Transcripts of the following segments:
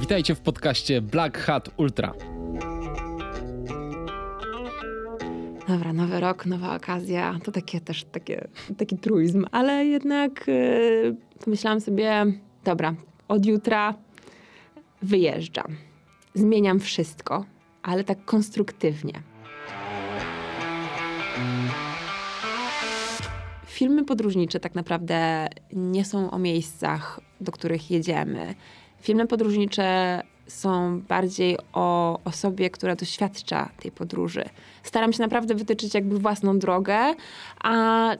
Witajcie w podcaście Black Hat Ultra. Dobra, nowy rok, nowa okazja. To takie też takie, taki truizm, ale jednak yy, pomyślałam sobie, dobra, od jutra wyjeżdżam. Zmieniam wszystko, ale tak konstruktywnie. Filmy podróżnicze tak naprawdę nie są o miejscach, do których jedziemy. Filmy podróżnicze są bardziej o osobie, która doświadcza tej podróży. Staram się naprawdę wytyczyć jakby własną drogę, a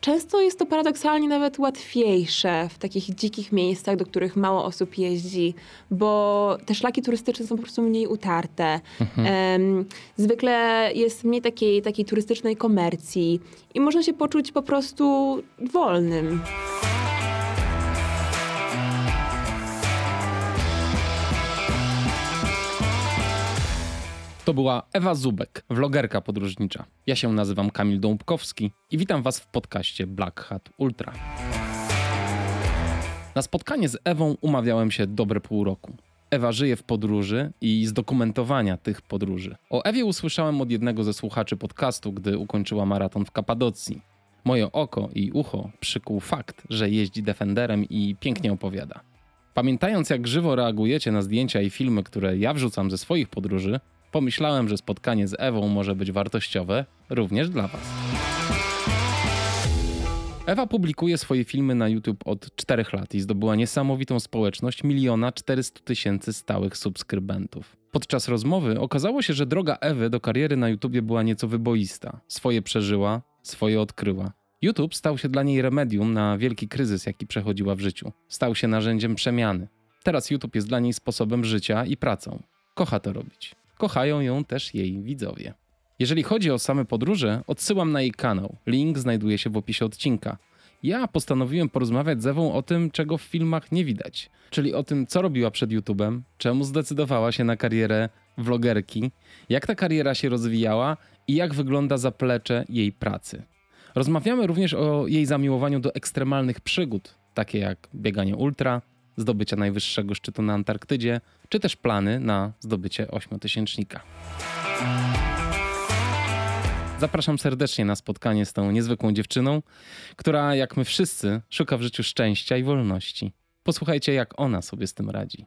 często jest to paradoksalnie nawet łatwiejsze w takich dzikich miejscach, do których mało osób jeździ, bo te szlaki turystyczne są po prostu mniej utarte. Mhm. zwykle jest mniej takiej, takiej turystycznej komercji i można się poczuć po prostu wolnym. To była Ewa Zubek, vlogerka podróżnicza. Ja się nazywam Kamil Dąbkowski i witam Was w podcaście Black Hat Ultra. Na spotkanie z Ewą umawiałem się dobre pół roku. Ewa żyje w podróży i z dokumentowania tych podróży. O Ewie usłyszałem od jednego ze słuchaczy podcastu, gdy ukończyła maraton w Kapadocji. Moje oko i ucho przykuł fakt, że jeździ Defenderem i pięknie opowiada. Pamiętając, jak żywo reagujecie na zdjęcia i filmy, które ja wrzucam ze swoich podróży, pomyślałem, że spotkanie z Ewą może być wartościowe również dla Was. Ewa publikuje swoje filmy na YouTube od 4 lat i zdobyła niesamowitą społeczność miliona 400 tysięcy stałych subskrybentów. Podczas rozmowy okazało się, że droga Ewy do kariery na YouTube była nieco wyboista. Swoje przeżyła, swoje odkryła. YouTube stał się dla niej remedium na wielki kryzys, jaki przechodziła w życiu. Stał się narzędziem przemiany. Teraz YouTube jest dla niej sposobem życia i pracą. Kocha to robić kochają ją też jej widzowie. Jeżeli chodzi o same podróże, odsyłam na jej kanał. Link znajduje się w opisie odcinka. Ja postanowiłem porozmawiać z Ewą o tym, czego w filmach nie widać, czyli o tym, co robiła przed YouTube'em, czemu zdecydowała się na karierę vlogerki, jak ta kariera się rozwijała i jak wygląda zaplecze jej pracy. Rozmawiamy również o jej zamiłowaniu do ekstremalnych przygód, takie jak bieganie ultra, zdobycia najwyższego szczytu na Antarktydzie, czy też plany na zdobycie ośmiotysięcznika. Zapraszam serdecznie na spotkanie z tą niezwykłą dziewczyną, która, jak my wszyscy, szuka w życiu szczęścia i wolności. Posłuchajcie, jak ona sobie z tym radzi.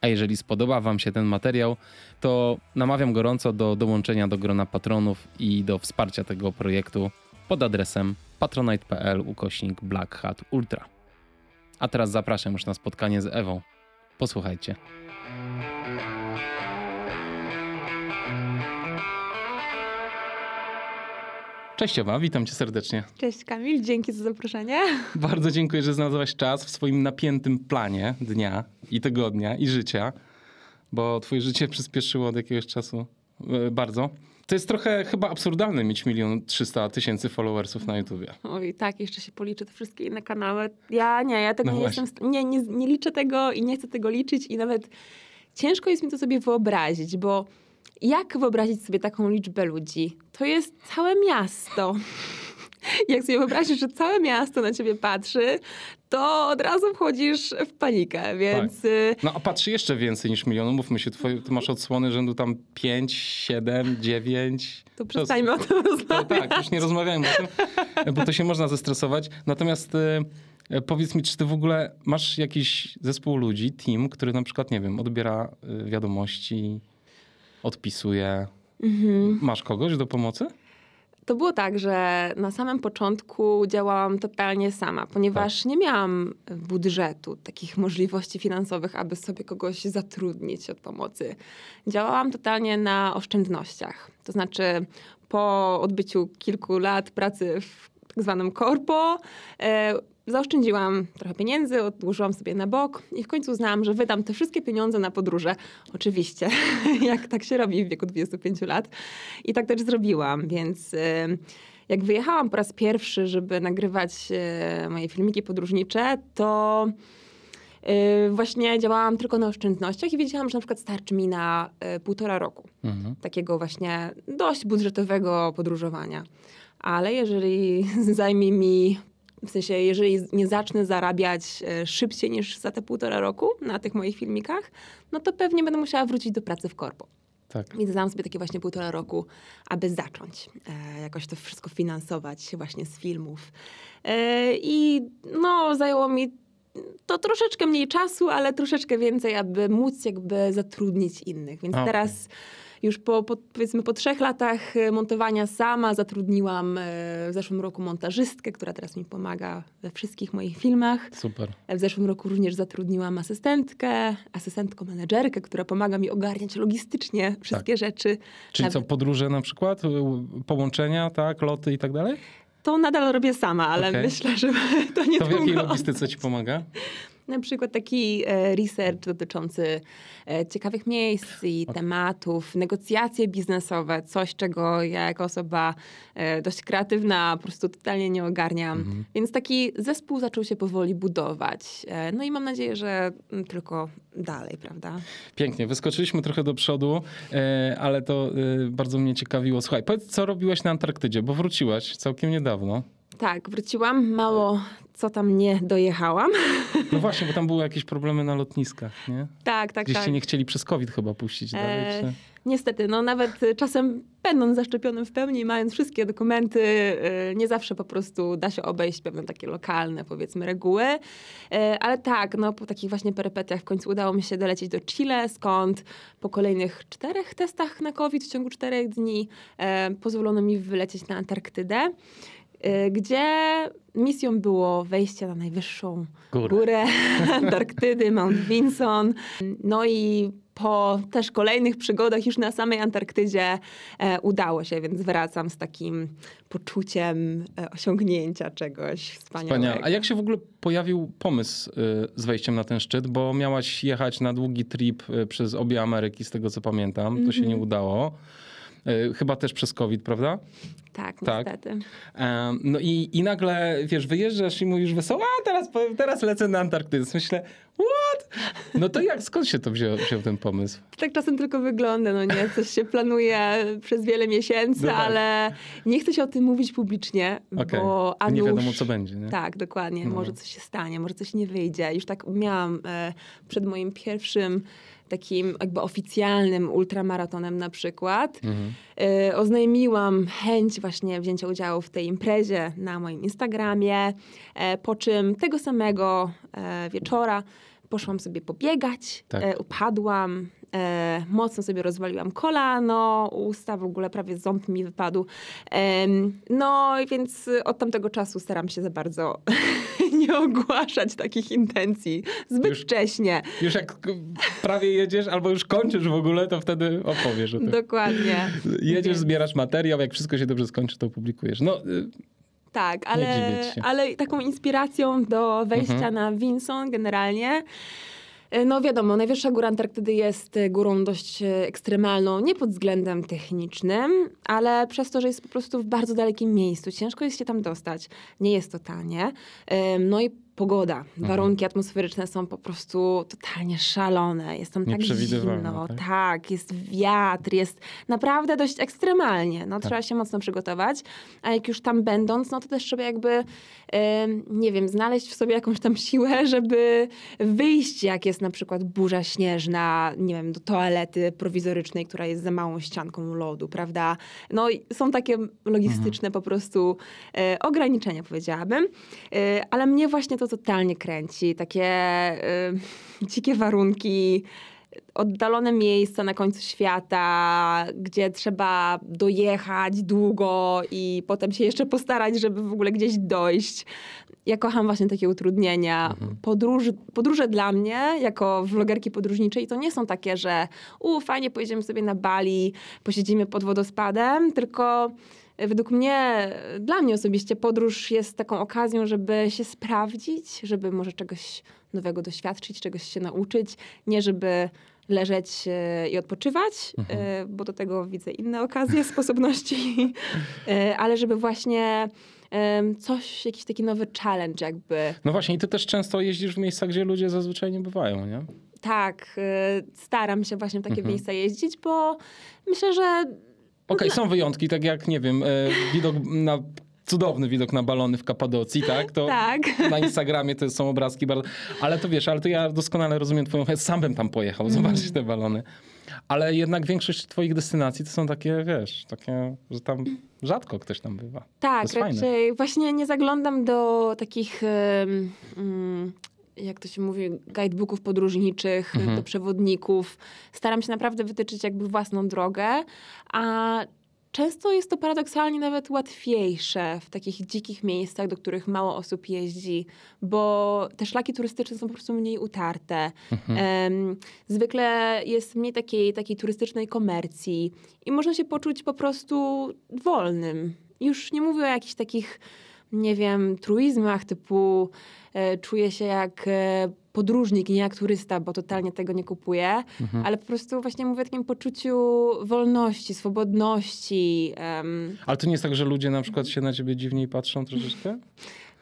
A jeżeli spodoba Wam się ten materiał, to namawiam gorąco do dołączenia do grona patronów i do wsparcia tego projektu pod adresem patronite.pl ukośnik Black Hat Ultra. A teraz zapraszam już na spotkanie z Ewą. Posłuchajcie. Cześć Ewa, witam cię serdecznie. Cześć Kamil, dzięki za zaproszenie. Bardzo dziękuję, że znalazłaś czas w swoim napiętym planie dnia i tygodnia i życia, bo twoje życie przyspieszyło od jakiegoś czasu e, bardzo. To jest trochę chyba absurdalne mieć milion trzysta tysięcy followersów na YouTubie. Oj, tak, jeszcze się policzę te wszystkie inne kanały. Ja nie, ja tego no nie jestem, nie, nie, nie liczę tego i nie chcę tego liczyć i nawet ciężko jest mi to sobie wyobrazić, bo jak wyobrazić sobie taką liczbę ludzi? To jest całe miasto. Jak sobie wyobrazisz, że całe miasto na ciebie patrzy, to od razu wchodzisz w panikę, więc... Tak. Y, no a patrzy jeszcze więcej niż milion. Mówmy się, twoje, ty masz odsłony rzędu tam 5, 7, 9. To przestańmy to, o tym rozmawiać. tak, już nie rozmawiajmy o tym, bo to się można zestresować. Natomiast y, y, powiedz mi, czy ty w ogóle masz jakiś zespół ludzi, team, który na przykład, nie wiem, odbiera wiadomości, odpisuje. Mhm. Masz kogoś do pomocy? To było tak, że na samym początku działałam totalnie sama, ponieważ tak. nie miałam budżetu, takich możliwości finansowych, aby sobie kogoś zatrudnić od pomocy. Działałam totalnie na oszczędnościach. To znaczy, po odbyciu kilku lat pracy w tak zwanym korpo, e, zaoszczędziłam trochę pieniędzy, odłożyłam sobie na bok i w końcu uznałam, że wydam te wszystkie pieniądze na podróże. Oczywiście, jak tak się robi w wieku 25 lat. I tak też zrobiłam, więc y, jak wyjechałam po raz pierwszy, żeby nagrywać y, moje filmiki podróżnicze, to y, właśnie działałam tylko na oszczędnościach i wiedziałam, że na przykład starczy mi na półtora roku mhm. takiego właśnie dość budżetowego podróżowania. Ale jeżeli zajmie mi w sensie, jeżeli nie zacznę zarabiać e, szybciej niż za te półtora roku na tych moich filmikach, no to pewnie będę musiała wrócić do pracy w korpo. Tak. Więc dałam sobie takie właśnie półtora roku, aby zacząć e, jakoś to wszystko finansować właśnie z filmów. E, I no, zajęło mi to troszeczkę mniej czasu, ale troszeczkę więcej, aby móc jakby zatrudnić innych. Więc Okay. teraz już po, po, powiedzmy po trzech latach e, montowania sama zatrudniłam e, w zeszłym roku montażystkę, która teraz mi pomaga we wszystkich moich filmach. Super. W zeszłym roku również zatrudniłam asystentkę, asystentkę menedżerkę, która pomaga mi ogarniać logistycznie wszystkie rzeczy. Czyli Nawet- co, podróże na przykład, połączenia, tak, loty i tak dalej? To nadal robię sama, ale Okej. myślę, że to nie To w jakiej logistyce ci pomaga? Na przykład taki e, research dotyczący e, ciekawych miejsc i tematów, negocjacje biznesowe, coś, czego ja jako osoba e, dość kreatywna po prostu totalnie nie ogarniam. Mhm. Więc taki zespół zaczął się powoli budować. No i mam nadzieję, że mm, tylko dalej, prawda? Pięknie, wyskoczyliśmy trochę do przodu, ale to bardzo mnie ciekawiło. Słuchaj, powiedz, co robiłaś na Antarktydzie, bo wróciłaś całkiem niedawno. Tak, wróciłam, mało co tam nie dojechałam. No właśnie, bo tam były jakieś problemy na lotniskach, nie? tak, tak, Gdzieś tak. cię nie chcieli przez COVID chyba puścić dalej, E, czy... Niestety, no nawet y, czasem będąc zaszczepionym w pełni, mając wszystkie dokumenty, y, nie zawsze po prostu da się obejść pewne takie lokalne, powiedzmy, reguły. Y, Ale tak, no po takich właśnie perypetiach w końcu udało mi się dolecieć do Chile, skąd po kolejnych czterech testach na COVID w ciągu czterech dni e, pozwolono mi wylecieć na Antarktydę, gdzie misją było wejście na najwyższą Górę. górę Antarktydy, Mount Vinson. No i po też kolejnych przygodach już na samej Antarktydzie e, udało się, więc wracam z takim poczuciem e, osiągnięcia czegoś wspaniałego. Wspaniale. A jak się w ogóle pojawił pomysł y, z wejściem na ten szczyt? Bo miałaś jechać na długi trip y, przez obie Ameryki, z tego co pamiętam. To się nie udało. Y, Chyba też przez COVID, prawda? Tak, Tak. niestety. Em, No i, i nagle, wiesz, wyjeżdżasz i mówisz wesoło, a teraz, teraz lecę na Antarktydę. Myślę, what? No to jak, skąd się to wziął, wziął ten pomysł? Tak czasem tylko wygląda, no nie? Coś się planuje przez wiele miesięcy, No tak. ale nie chcę się o tym mówić publicznie, Okej. bo a Nie wiadomo, co będzie, nie? Tak, dokładnie. No. Może coś się stanie, może coś nie wyjdzie. Już tak miałam e, przed moim pierwszym takim jakby oficjalnym ultramaratonem na przykład. Mhm. E, oznajmiłam chęć właśnie wzięcia udziału w tej imprezie na moim Instagramie, e, po czym tego samego e, wieczora poszłam sobie pobiegać, Tak. e, upadłam, e, mocno sobie rozwaliłam kolano, usta, w ogóle prawie ząb mi wypadł. Em, no i więc od tamtego czasu staram się za bardzo nie ogłaszać takich intencji zbyt Już- wcześnie. Już jak prawie jedziesz albo już kończysz w ogóle, to wtedy opowiesz o tym. Dokładnie. Jedziesz, zbierasz materiał, jak wszystko się dobrze skończy, to opublikujesz. No, y, Tak, ale, ale taką inspiracją do wejścia Mhm. na Vinson generalnie. e, No wiadomo, najwyższa góra Antarktydy jest e, górą dość e, ekstremalną, nie pod względem technicznym, ale przez to, że jest po prostu w bardzo dalekim miejscu. Ciężko jest się tam dostać. Nie jest to tanie. No i pogoda, Mhm. warunki atmosferyczne są po prostu totalnie szalone. Jest tam tak zimno, tak? tak, jest wiatr, jest naprawdę dość ekstremalnie. No, Tak. Trzeba się mocno przygotować. A jak już tam będąc, no to też trzeba jakby, nie wiem, znaleźć w sobie jakąś tam siłę, żeby wyjść, jak jest na przykład burza śnieżna, nie wiem, do toalety prowizorycznej, która jest za małą ścianką lodu, prawda? No są takie logistyczne po prostu e, ograniczenia, powiedziałabym. E, ale mnie właśnie to totalnie kręci. Takie e, dzikie warunki, oddalone miejsca na końcu świata, gdzie trzeba dojechać długo i potem się jeszcze postarać, żeby w ogóle gdzieś dojść. Ja kocham właśnie takie utrudnienia. Podróż, podróże dla mnie, jako vlogerki podróżniczej, to nie są takie, że u, fajnie pojedziemy sobie na Bali, posiedzimy pod wodospadem, tylko według mnie, dla mnie osobiście podróż jest taką okazją, żeby się sprawdzić, żeby może czegoś nowego doświadczyć, czegoś się nauczyć, nie żeby leżeć e, i odpoczywać, e, bo do tego widzę inne okazje, sposobności, E, ale żeby właśnie coś, jakiś taki nowy challenge jakby. no właśnie, i ty też często jeździsz w miejsca, gdzie ludzie zazwyczaj nie bywają, nie? Tak, staram się właśnie w takie Mhm. miejsca jeździć, bo myślę, że Okej, są wyjątki, tak jak, nie wiem, e, widok na cudowny widok na balony w Kapadocji, tak? To Tak. Na Instagramie to są obrazki bardzo... Ale to wiesz, ale to ja doskonale rozumiem twoją... Sam bym tam pojechał, zobaczyć te balony. Ale jednak większość twoich destynacji to są takie, wiesz, takie, że tam rzadko ktoś tam bywa. Tak, jest fajne. raczej właśnie nie zaglądam do takich, mm, jak to się mówi, guidebooków podróżniczych, Mhm. do przewodników. Staram się naprawdę wytyczyć jakby własną drogę, a często jest to paradoksalnie nawet łatwiejsze w takich dzikich miejscach, do których mało osób jeździ, bo te szlaki turystyczne są po prostu mniej utarte. Mhm. Zwykle jest mniej takiej, takiej turystycznej komercji i można się poczuć po prostu wolnym. Już nie mówię o jakichś takich, nie wiem, truizmach typu e, czuję się jak e, podróżnik, nie jak turysta, bo totalnie tego nie kupuję, Mhm. ale po prostu właśnie mówię o takim poczuciu wolności, swobodności. Ale to nie jest tak, że ludzie na przykład się na ciebie dziwniej patrzą troszeczkę?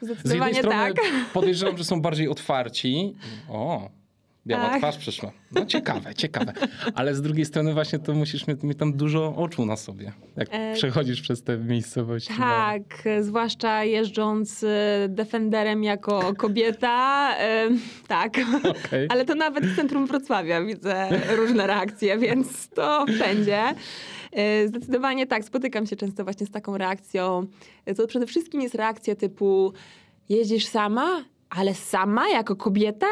Z jednej zdecydowanie strony tak. podejrzewam, że są bardziej otwarci. O, biała Tak. twarz przyszła. No ciekawe, ciekawe. Ale z drugiej strony właśnie to musisz mieć, mieć tam dużo oczu na sobie, jak E, przechodzisz przez te miejscowości. Tak, e, zwłaszcza jeżdżąc e, Defenderem jako kobieta. e, tak. Okej. Ale to nawet w centrum Wrocławia widzę różne reakcje, więc to wszędzie. E, Zdecydowanie tak, spotykam się często właśnie z taką reakcją. To przede wszystkim jest reakcja typu jeździsz sama, ale sama jako kobieta?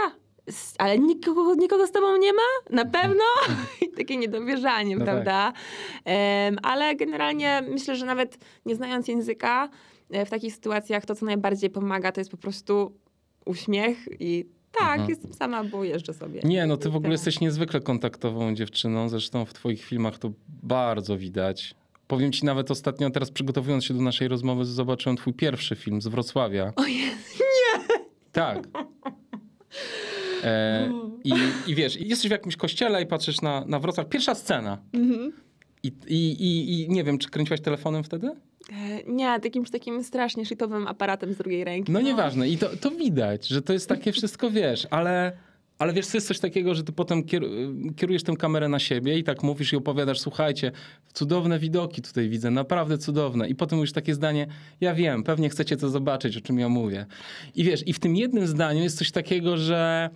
Ale nikogo, nikogo z tobą nie ma? Na pewno? I takie niedowierzanie, No tak. prawda? Em, ale generalnie myślę, że nawet nie znając języka, e, w takich sytuacjach to, co najbardziej pomaga, to jest po prostu uśmiech i tak, Mhm. jestem sama, bo jeżdżę sobie. Nie, no ty w ogóle Tyle. jesteś niezwykle kontaktową dziewczyną, zresztą w twoich filmach to bardzo widać. Powiem ci nawet ostatnio, teraz przygotowując się do naszej rozmowy, zobaczyłem twój pierwszy film z Wrocławia. O Jezu, Tak. E, i, I wiesz, jesteś w jakimś kościele i patrzysz na, na Wrocław. Pierwsza scena. Mhm. I, i, i, I nie wiem, czy kręciłaś telefonem wtedy? E, Nie, takimś takim strasznie shitowym aparatem z drugiej ręki. No nieważne. I to, to widać, że to jest takie wszystko, wiesz, ale... Ale wiesz, to jest coś takiego, że ty potem kier- kierujesz tę kamerę na siebie i tak mówisz i opowiadasz, słuchajcie, cudowne widoki tutaj widzę, naprawdę cudowne. I potem mówisz takie zdanie, ja wiem, pewnie chcecie to zobaczyć, o czym ja mówię. I wiesz, i w tym jednym zdaniu jest coś takiego, że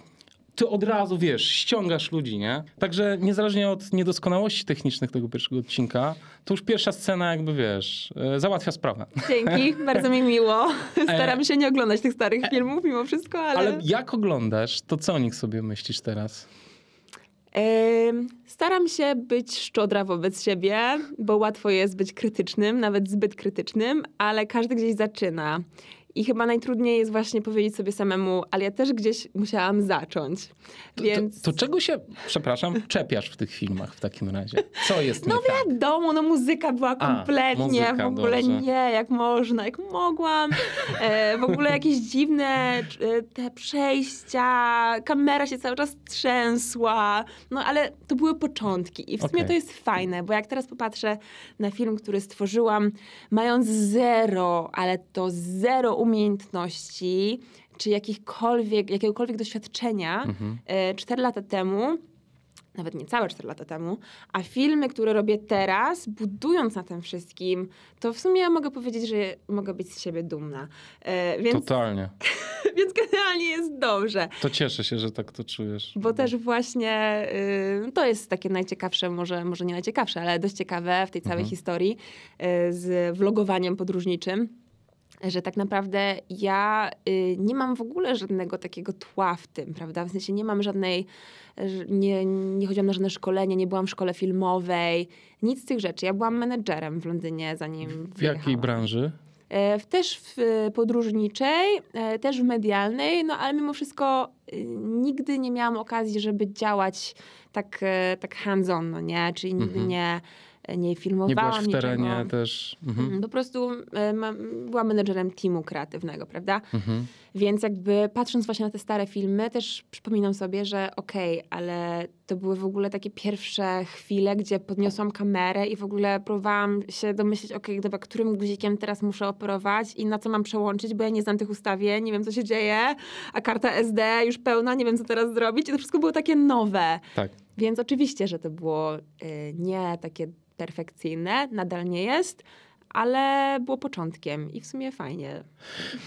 ty od razu, wiesz, ściągasz ludzi, nie? Także niezależnie od niedoskonałości technicznych tego pierwszego odcinka, to już pierwsza scena jakby, wiesz, e, załatwia sprawę. Dzięki, bardzo mi miło. Staram się nie oglądać tych starych filmów mimo wszystko, ale... Ale jak oglądasz, to co o nich sobie myślisz teraz? Staram się być szczodra wobec siebie, bo łatwo jest być krytycznym, nawet zbyt krytycznym, ale każdy gdzieś zaczyna. I chyba najtrudniej jest właśnie powiedzieć sobie samemu, ale ja też gdzieś musiałam zacząć. To, Więc to, to czego się, przepraszam, czepiasz w tych filmach w takim razie? Co jest No nie tak? wiadomo, no muzyka była A, kompletnie, muzyka, w ogóle dobrze. nie, jak można, jak mogłam. E, w ogóle jakieś dziwne e, te przejścia, kamera się cały czas trzęsła. No ale to były początki i w sumie Okej. to jest fajne, bo jak teraz popatrzę na film, który stworzyłam, mając zero, ale to zero umiejętności, czy jakichkolwiek, jakiegokolwiek doświadczenia, Mhm. e, cztery lata temu, nawet niecałe 4 lata temu, a filmy, które robię teraz, budując na tym wszystkim, to w sumie ja mogę powiedzieć, że mogę być z siebie dumna. E, więc, Totalnie. więc generalnie jest dobrze. To cieszę się, że tak to czujesz. Bo też właśnie y, to jest takie najciekawsze, może, może nie najciekawsze, ale dość ciekawe w tej całej Mhm. historii y, z vlogowaniem podróżniczym. Że tak naprawdę ja y, nie mam w ogóle żadnego takiego tła w tym, prawda? W sensie nie mam żadnej, nie, nie chodziłam na żadne szkolenie, nie byłam w szkole filmowej, nic z tych rzeczy. Ja byłam menedżerem w Londynie, zanim W jakiej wyjechałam. branży? E, w- Też w e, podróżniczej, e, też w medialnej, no ale mimo wszystko e, nigdy nie miałam okazji, żeby działać tak, tak hands-on, no nie? Czyli nigdy Mhm. nie, nie Nie filmowałam byłaś w terenie niczego. też. Mhm. Mm, Po prostu e, mam, byłam menedżerem teamu kreatywnego, prawda? Mhm. Więc jakby patrząc właśnie na te stare filmy, też przypominam sobie, że okej, ale to były w ogóle takie pierwsze chwile, gdzie podniosłam kamerę i w ogóle próbowałam się domyśleć, okej, dobra, którym guzikiem teraz muszę operować i na co mam przełączyć, bo ja nie znam tych ustawień, nie wiem co się dzieje, a karta SD już pełna, nie wiem co teraz zrobić i to wszystko było takie nowe. Tak. Więc oczywiście, że to było y, nie takie perfekcyjne, nadal nie jest, ale było początkiem i w sumie fajnie.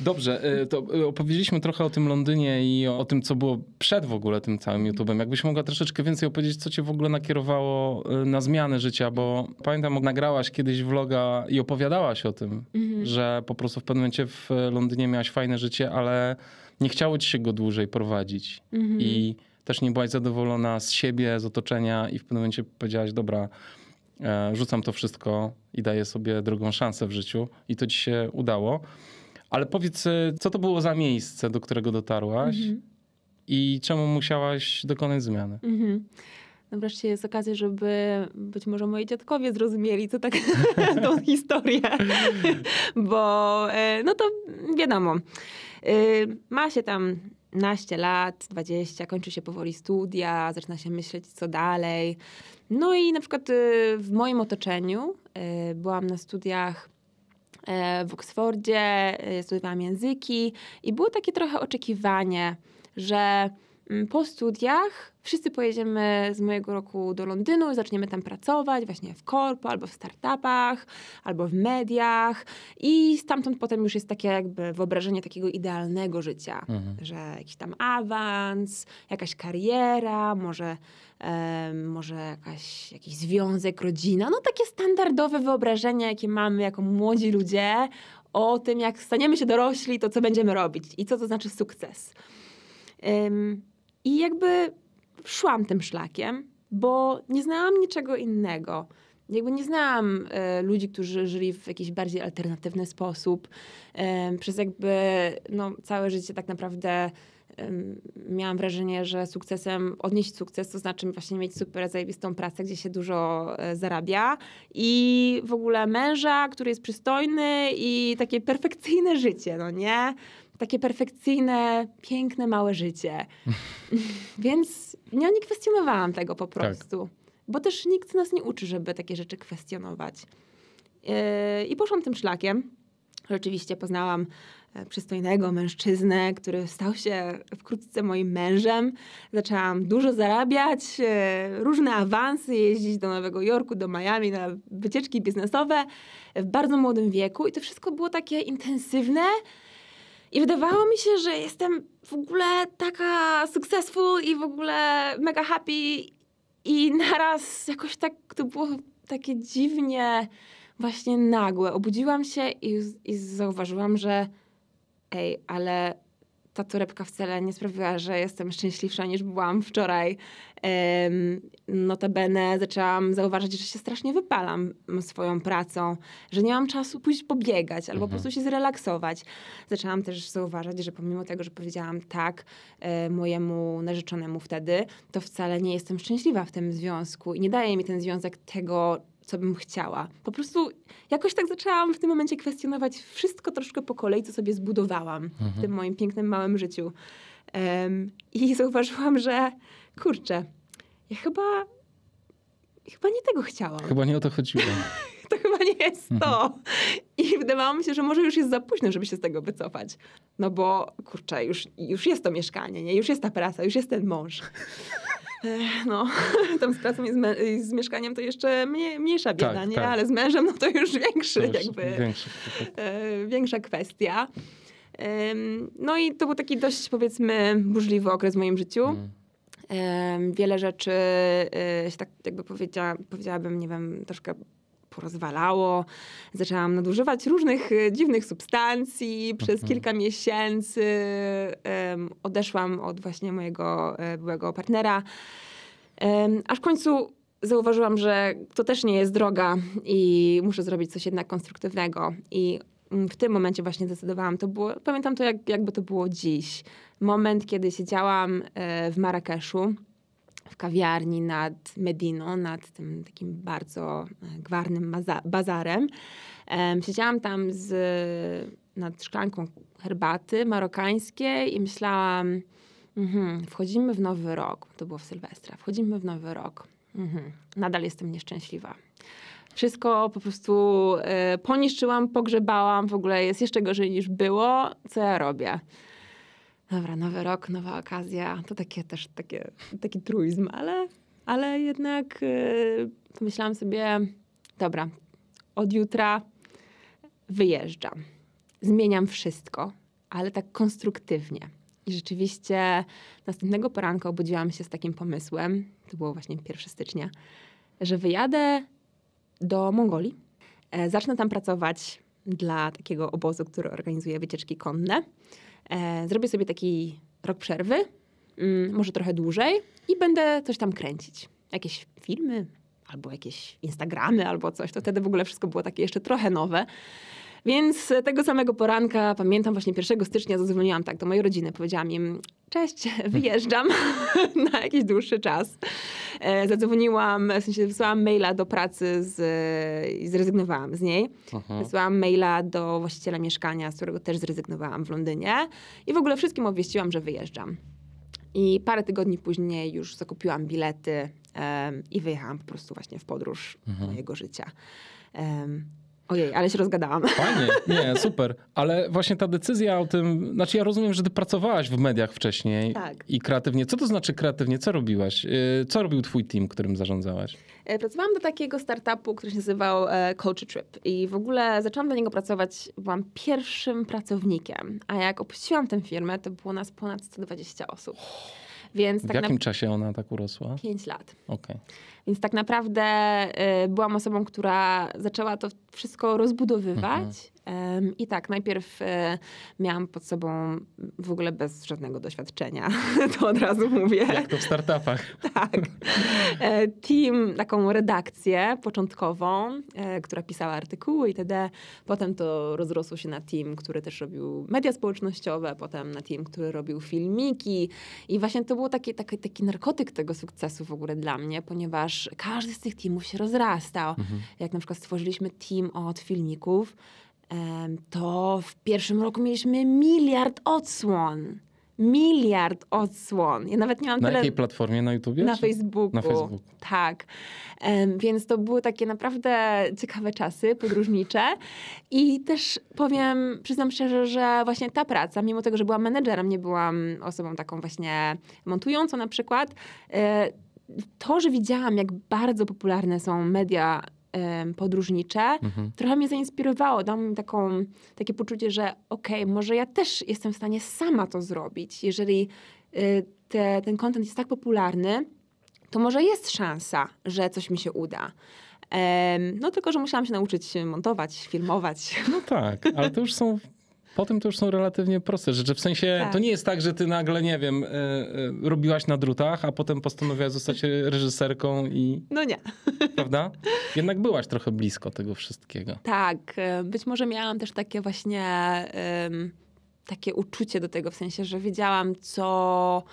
Dobrze, e, to e, opowiedzieliśmy trochę o tym Londynie i o tym, co było przed w ogóle tym całym YouTube'em. Jakbyś mogła troszeczkę więcej opowiedzieć, co cię w ogóle nakierowało na zmianę życia, bo pamiętam, nagrałaś kiedyś vloga i opowiadałaś o tym, mhm. że po prostu w pewnym momencie w Londynie miałaś fajne życie, ale nie chciało ci się go dłużej prowadzić. Mhm. I też nie byłaś zadowolona z siebie, z otoczenia i w pewnym momencie powiedziałaś, dobra, E, rzucam to wszystko i daję sobie drugą szansę w życiu i to ci się udało. Ale powiedz, e, co to było za miejsce, do którego dotarłaś mhm. i czemu musiałaś dokonać zmiany? Mhm. No wreszcie jest okazja, żeby być może moi dziadkowie zrozumieli to tak tą historię, bo e, no to wiadomo, ma się tam naście lat, 20, kończy się powoli studia, zaczyna się myśleć co dalej. No i na przykład y, w moim otoczeniu y, byłam na studiach e, w Oksfordzie, y, studiowałam języki i było takie trochę oczekiwanie, że po studiach wszyscy pojedziemy z mojego roku do Londynu i zaczniemy tam pracować, właśnie w korpo, albo w startupach, albo w mediach. I stamtąd potem już jest takie jakby wyobrażenie takiego idealnego życia, mhm. że jakiś tam awans, jakaś kariera, może może jakaś, jakiś związek, rodzina. No takie standardowe wyobrażenia, jakie mamy jako młodzi ludzie o tym, jak staniemy się dorośli, to co będziemy robić i co to znaczy sukces. I jakby szłam tym szlakiem, bo nie znałam niczego innego. Jakby nie znałam e, ludzi, którzy żyli w jakiś bardziej alternatywny sposób. E, przez jakby no, całe życie tak naprawdę miałam wrażenie, że sukcesem, odnieść sukces to znaczy właśnie mieć super zajebistą pracę, gdzie się dużo e, zarabia i w ogóle męża, który jest przystojny i takie perfekcyjne życie, no nie? Takie perfekcyjne, piękne, małe życie. Więc ja nie kwestionowałam tego po tak. prostu. Tak. Bo też nikt nas nie uczy, żeby takie rzeczy kwestionować. Yy, I poszłam tym szlakiem. Rzeczywiście poznałam E, przystojnego mężczyznę, który stał się wkrótce moim mężem. Zaczęłam dużo zarabiać, e, różne awansy, jeździć do Nowego Jorku, do Miami na wycieczki biznesowe w bardzo młodym wieku i to wszystko było takie intensywne. I wydawało mi się, że jestem w ogóle taka successful i w ogóle mega happy. I naraz jakoś tak to było takie dziwnie, właśnie nagłe. Obudziłam się i, i zauważyłam, że ej, ale ta torebka wcale nie sprawiła, że jestem szczęśliwsza niż byłam wczoraj. Um, notabene zaczęłam zauważyć, że się strasznie wypalam swoją pracą, że nie mam czasu pójść pobiegać albo mhm. po prostu się zrelaksować. Zaczęłam też zauważać, że pomimo tego, że powiedziałam tak e, mojemu narzeczonemu wtedy, to wcale nie jestem szczęśliwa w tym związku i nie daje mi ten związek tego, co bym chciała. Po prostu jakoś tak zaczęłam w tym momencie kwestionować wszystko troszkę po kolei, co sobie zbudowałam mhm. w tym moim pięknym, małym życiu. Um, I zauważyłam, że kurczę, ja chyba, chyba nie tego chciałam. Chyba nie o to chodziło. to chyba nie jest mhm. to. I wydawało mi się, że może już jest za późno, żeby się z tego wycofać. No bo kurczę, już, już jest to mieszkanie, nie? już jest ta praca, już jest ten mąż. No, tam z pracą i z, i z mieszkaniem to jeszcze mniej, mniejsza bieda, tak, nie? Tak. Ale z mężem no to już większy, to już jakby większy, e, większa kwestia. No i to był taki dość, powiedzmy, burzliwy okres w moim życiu. Mm. Wiele rzeczy e, się tak jakby powiedziała, powiedziałabym, nie wiem, troszkę porozwalało. Zaczęłam nadużywać różnych e, dziwnych substancji. Przez mhm. kilka miesięcy um, odeszłam od właśnie mojego e, byłego partnera. Um, aż w końcu zauważyłam, że to też nie jest droga i muszę zrobić coś jednak konstruktywnego. I mm, w tym momencie właśnie zdecydowałam, to było, pamiętam to jak, jakby to było dziś. Moment, kiedy siedziałam e, w Marrakeszu w kawiarni nad Mediną, nad tym takim bardzo e, gwarnym bazarem. Siedziałam tam z, nad szklanką herbaty marokańskiej i myślałam, mhm, wchodzimy w nowy rok. To było w Sylwestra. Wchodzimy w nowy rok. Mhm, nadal jestem nieszczęśliwa. Wszystko po prostu y, poniszczyłam, pogrzebałam, w ogóle jest jeszcze gorzej niż było. Co ja robię? Dobra, nowy rok, nowa okazja, to takie też takie, taki truizm, ale, ale jednak yy, myślałam sobie, dobra, od jutra wyjeżdżam. Zmieniam wszystko, ale tak konstruktywnie. I rzeczywiście następnego poranka obudziłam się z takim pomysłem, to było właśnie 1 stycznia, że wyjadę do Mongolii. E, zacznę tam pracować dla takiego obozu, który organizuje wycieczki konne. E, zrobię sobie taki rok przerwy, mm, może trochę dłużej i będę coś tam kręcić. Jakieś filmy, albo jakieś Instagramy, albo coś. To wtedy w ogóle wszystko było takie jeszcze trochę nowe. Więc tego samego poranka, pamiętam właśnie 1 stycznia zadzwoniłam tak do mojej rodziny. Powiedziałam im, cześć, wyjeżdżam na jakiś dłuższy czas. E, zadzwoniłam, w sensie wysłałam maila do pracy z, i zrezygnowałam z niej. Aha. Wysłałam maila do właściciela mieszkania, z którego też zrezygnowałam w Londynie. I w ogóle wszystkim obwieściłam, że wyjeżdżam. I parę tygodni później już zakupiłam bilety um, i wyjechałam po prostu właśnie w podróż mhm. mojego życia. Um, Ojej, ale się rozgadałam. Fajnie, nie, super. Ale właśnie ta decyzja o tym, znaczy ja rozumiem, że ty pracowałaś w mediach wcześniej tak. i kreatywnie. Co to znaczy kreatywnie? Co robiłaś? Y, co robił twój team, którym zarządzałaś? E, pracowałam do takiego startupu, który się nazywał e, Culture Trip i w ogóle zaczęłam do niego pracować, byłam pierwszym pracownikiem, a jak opuściłam tę firmę, to było nas ponad 120 osób. Więc w tak jakim na... czasie ona tak urosła? Pięć lat. Okay. Więc tak naprawdę y, byłam osobą, która zaczęła to wszystko rozbudowywać. Mhm. I tak, najpierw e, miałam pod sobą w ogóle bez żadnego doświadczenia, to od razu mówię. Jak to w startupach. tak. E, team, taką redakcję początkową, e, która pisała artykuły itd. Potem to rozrosło się na team, który też robił media społecznościowe, potem na team, który robił filmiki. I właśnie to był taki, taki, taki narkotyk tego sukcesu w ogóle dla mnie, ponieważ każdy z tych teamów się rozrastał. Mhm. Jak na przykład stworzyliśmy team od filmików, to w pierwszym roku mieliśmy miliard odsłon. Miliard odsłon. Ja nawet miałam Na tyle... jakiej platformie? Na YouTubie? Na Facebooku. Na Facebooku. Tak. Więc to były takie naprawdę ciekawe czasy podróżnicze. I też powiem, przyznam szczerze, że właśnie ta praca, mimo tego, że byłam menedżerem, nie byłam osobą taką właśnie montującą na przykład, e, to, że widziałam, jak bardzo popularne są media podróżnicze, mhm. trochę mnie zainspirowało. Dało mi taką, takie poczucie, że okej, okay, może ja też jestem w stanie sama to zrobić. Jeżeli y, te, ten kontent jest tak popularny, to może jest szansa, że coś mi się uda. No tylko, że musiałam się nauczyć montować, filmować. No tak, ale to już są Potem to już są relatywnie proste rzeczy. W sensie tak. to nie jest tak, że ty nagle, nie wiem, y, y, robiłaś na drutach, a potem postanowiłaś zostać reżyserką i. No nie. Prawda? Jednak byłaś trochę blisko tego wszystkiego. Tak. E, być może miałam też takie właśnie. takie uczucie do tego, w sensie, że wiedziałam, co,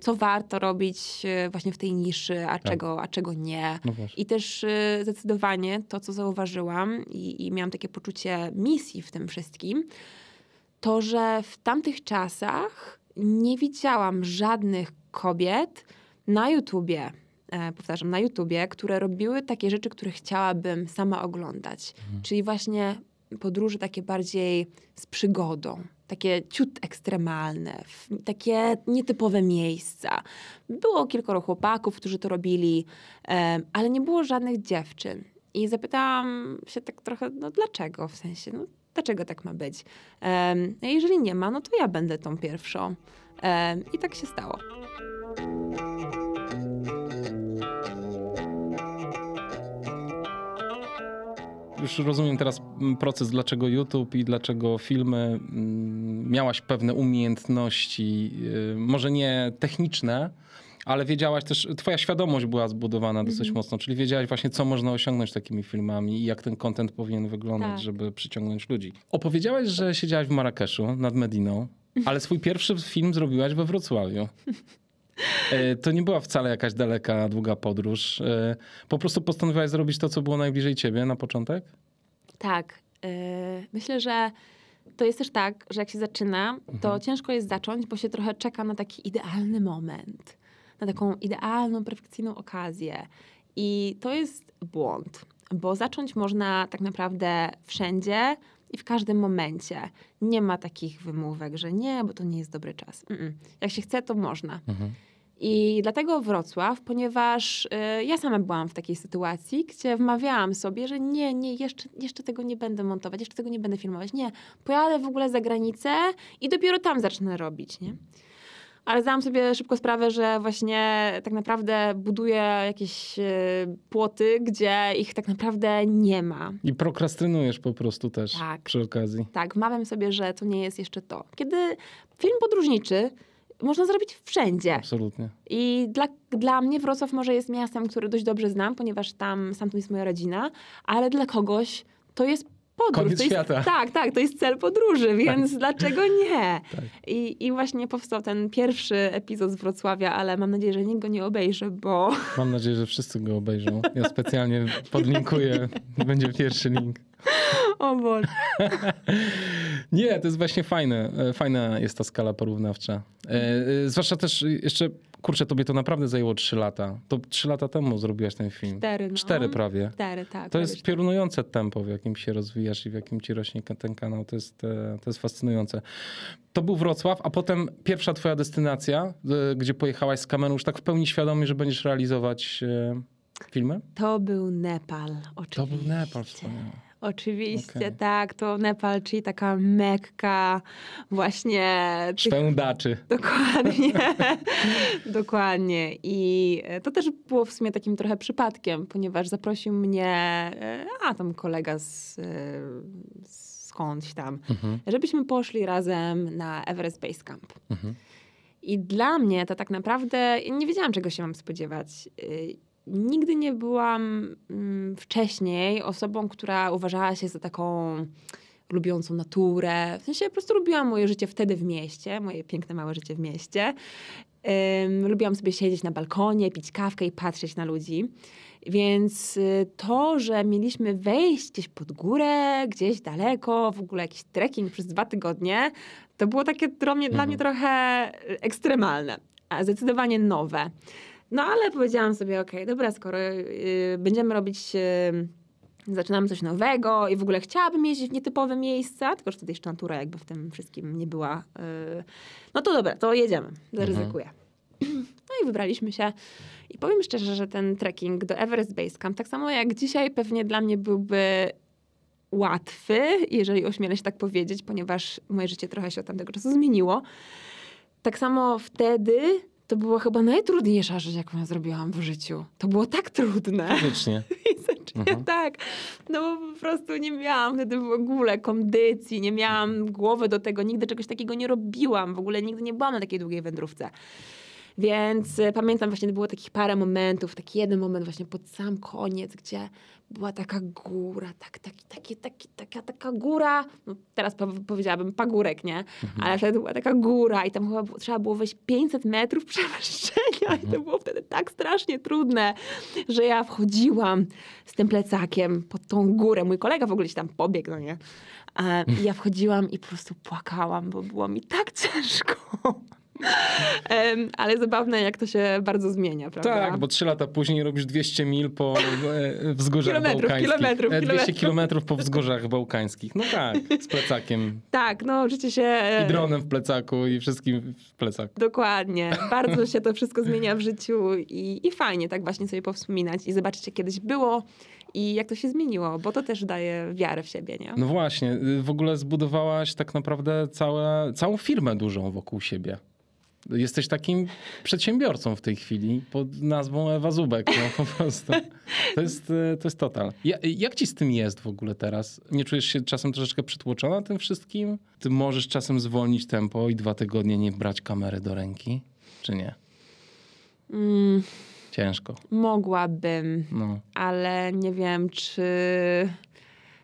co warto robić e, właśnie w tej niszy, a, tak. czego, a czego nie. No I też zdecydowanie to, co zauważyłam i, i miałam takie poczucie misji w tym wszystkim, to, że w tamtych czasach nie widziałam żadnych kobiet na YouTubie, e, powtarzam, na YouTubie, które robiły takie rzeczy, które chciałabym sama oglądać. Mhm. Czyli właśnie podróże takie bardziej z przygodą, takie ciut ekstremalne, takie nietypowe miejsca. Było kilkoro chłopaków, którzy to robili, ale nie było żadnych dziewczyn. I zapytałam się tak trochę, no dlaczego? W sensie, no dlaczego tak ma być? Um, jeżeli nie ma, no to ja będę tą pierwszą. I tak się stało. Już rozumiem teraz proces, dlaczego YouTube i dlaczego filmy. Miałaś pewne umiejętności, y, może nie techniczne, ale wiedziałaś też, twoja świadomość była zbudowana dosyć mm -hmm. mocno, czyli wiedziałaś właśnie, co można osiągnąć takimi filmami i jak ten content powinien wyglądać, tak. żeby przyciągnąć ludzi. Opowiedziałaś, że siedziałaś w Marrakeszu nad Mediną, ale swój pierwszy film zrobiłaś we Wrocławiu. E, to nie była wcale jakaś daleka, długa podróż. E, po prostu postanowiłaś zrobić to, co było najbliżej ciebie na początek? Tak. E, myślę, że to jest też tak, że jak się zaczyna, to mhm. ciężko jest zacząć, bo się trochę czeka na taki idealny moment na taką idealną, perfekcyjną okazję. I to jest błąd, bo zacząć można tak naprawdę wszędzie i w każdym momencie. Nie ma takich wymówek, że nie, bo to nie jest dobry czas. Mm -mm. Jak się chce, to można. Mhm. I dlatego Wrocław, ponieważ y, ja sama byłam w takiej sytuacji, gdzie wmawiałam sobie, że nie, nie, jeszcze, jeszcze tego nie będę montować, jeszcze tego nie będę filmować. Nie, pojadę w ogóle za granicę i dopiero tam zacznę robić, nie? Ale zdałam sobie szybko sprawę, że właśnie tak naprawdę buduję jakieś y, płoty, gdzie ich tak naprawdę nie ma. I prokrastynujesz po prostu też Tak. przy okazji. Tak, wmawiam sobie, że to nie jest jeszcze to. Kiedy film podróżniczy można zrobić wszędzie. Absolutnie. I dla, dla mnie Wrocław może jest miastem, które dość dobrze znam, ponieważ tam stamtąd jest moja rodzina, ale dla kogoś to jest podróż. Koniec to jest, świata. Tak, tak, to jest cel podróży, więc dlaczego nie? Tak. I, I właśnie powstał ten pierwszy epizod z Wrocławia, ale mam nadzieję, że nikt go nie obejrzy, bo Mam nadzieję, że wszyscy go obejrzą. Ja specjalnie podlinkuję. Będzie pierwszy link. O Boże. Nie, to jest właśnie fajne. E, Fajna jest ta skala porównawcza. E, e, zwłaszcza też jeszcze, kurczę, tobie to naprawdę zajęło 3 lata. To 3 lata temu zrobiłaś ten film. Cztery, no. Prawie. Tak. To jest piorunujące tempo, w jakim się rozwijasz i w jakim ci rośnie ten kanał. To jest, to jest fascynujące. To był Wrocław, a potem pierwsza twoja destynacja, gdzie pojechałaś z kamerą już tak w pełni świadomie, że będziesz realizować filmy? To był Nepal, oczywiście. To był Nepal, wspaniały. Oczywiście, Okej. tak. To Nepal, czyli taka mekka właśnie tych Szwędaczy. Dokładnie. Dokładnie. I to też było w sumie takim trochę przypadkiem, ponieważ zaprosił mnie, e, a tam kolega z, e, skądś tam, Mhm, żebyśmy poszli razem na Everest Base Camp. mhm. I dla mnie to tak naprawdę, nie wiedziałam czego się mam spodziewać. Nigdy nie byłam mm, wcześniej osobą, która uważała się za taką lubiącą naturę. W sensie po prostu lubiłam moje życie wtedy w mieście, moje piękne małe życie w mieście. Lubiłam sobie siedzieć na balkonie, pić kawkę i patrzeć na ludzi. Więc y, to, że mieliśmy wejść gdzieś pod górę, gdzieś daleko, w ogóle jakiś trekking przez dwa tygodnie, to było takie dla mnie, dla mnie trochę y, ekstremalne, a zdecydowanie nowe. No ale powiedziałam sobie, okej, dobra, skoro y, będziemy robić, y, zaczynamy coś nowego i w ogóle chciałabym jeździć w nietypowe miejsca, tylko że wtedy jeszcze natura jakby w tym wszystkim nie była, y, no to dobra, to jedziemy, zaryzykuję. No i wybraliśmy się. I powiem szczerze, że ten trekking do Everest Base Camp, tak samo jak dzisiaj, pewnie dla mnie byłby łatwy, jeżeli ośmielę się tak powiedzieć, ponieważ moje życie trochę się od tamtego czasu zmieniło. Tak samo wtedy to była chyba najtrudniejsza rzecz, jaką ja zrobiłam w życiu. To było tak trudne. Faktycznie. Zaczęłam tak, no bo po prostu nie miałam wtedy w ogóle kondycji, nie miałam głowy do tego, nigdy czegoś takiego nie robiłam, w ogóle nigdy nie byłam na takiej długiej wędrówce. Więc e, pamiętam właśnie, było takich parę momentów, taki jeden moment właśnie pod sam koniec, gdzie była taka góra, tak, taki, taki, taki, taka, taka góra, no teraz po, powiedziałabym pagórek, nie? Ale wtedy była taka góra i tam chyba było, trzeba było wejść 500 metrów przewyższenia i to było wtedy tak strasznie trudne, że ja wchodziłam z tym plecakiem pod tą górę. Mój kolega w ogóle się tam pobiegł, no nie? E, I ja wchodziłam i po prostu płakałam, bo było mi tak ciężko. Ale zabawne, jak to się bardzo zmienia, prawda? Tak, bo trzy lata później robisz 200 mil po e, wzgórzach Kilometrów, bałkańskich. kilometrów, E, 200 kilometrów. kilometrów po wzgórzach bałkańskich. No tak, z plecakiem. Tak, no życie się... I dronem w plecaku i wszystkim w plecaku. Dokładnie. Bardzo się to wszystko zmienia w życiu i, i fajnie tak właśnie sobie powspominać i zobaczyć, jak kiedyś było i jak to się zmieniło, bo to też daje wiarę w siebie, nie? No właśnie, y, w ogóle zbudowałaś tak naprawdę całe, całą firmę dużą wokół siebie. Jesteś takim przedsiębiorcą w tej chwili pod nazwą Ewa Zubek. No, po prostu. To jest, y, to jest total. Ja, jak ci z tym jest w ogóle teraz? Nie czujesz się czasem troszeczkę przytłoczona tym wszystkim? Ty możesz czasem zwolnić tempo i dwa tygodnie nie brać kamery do ręki? Czy nie? Mm, Ciężko. mogłabym, No. ale nie wiem, czy,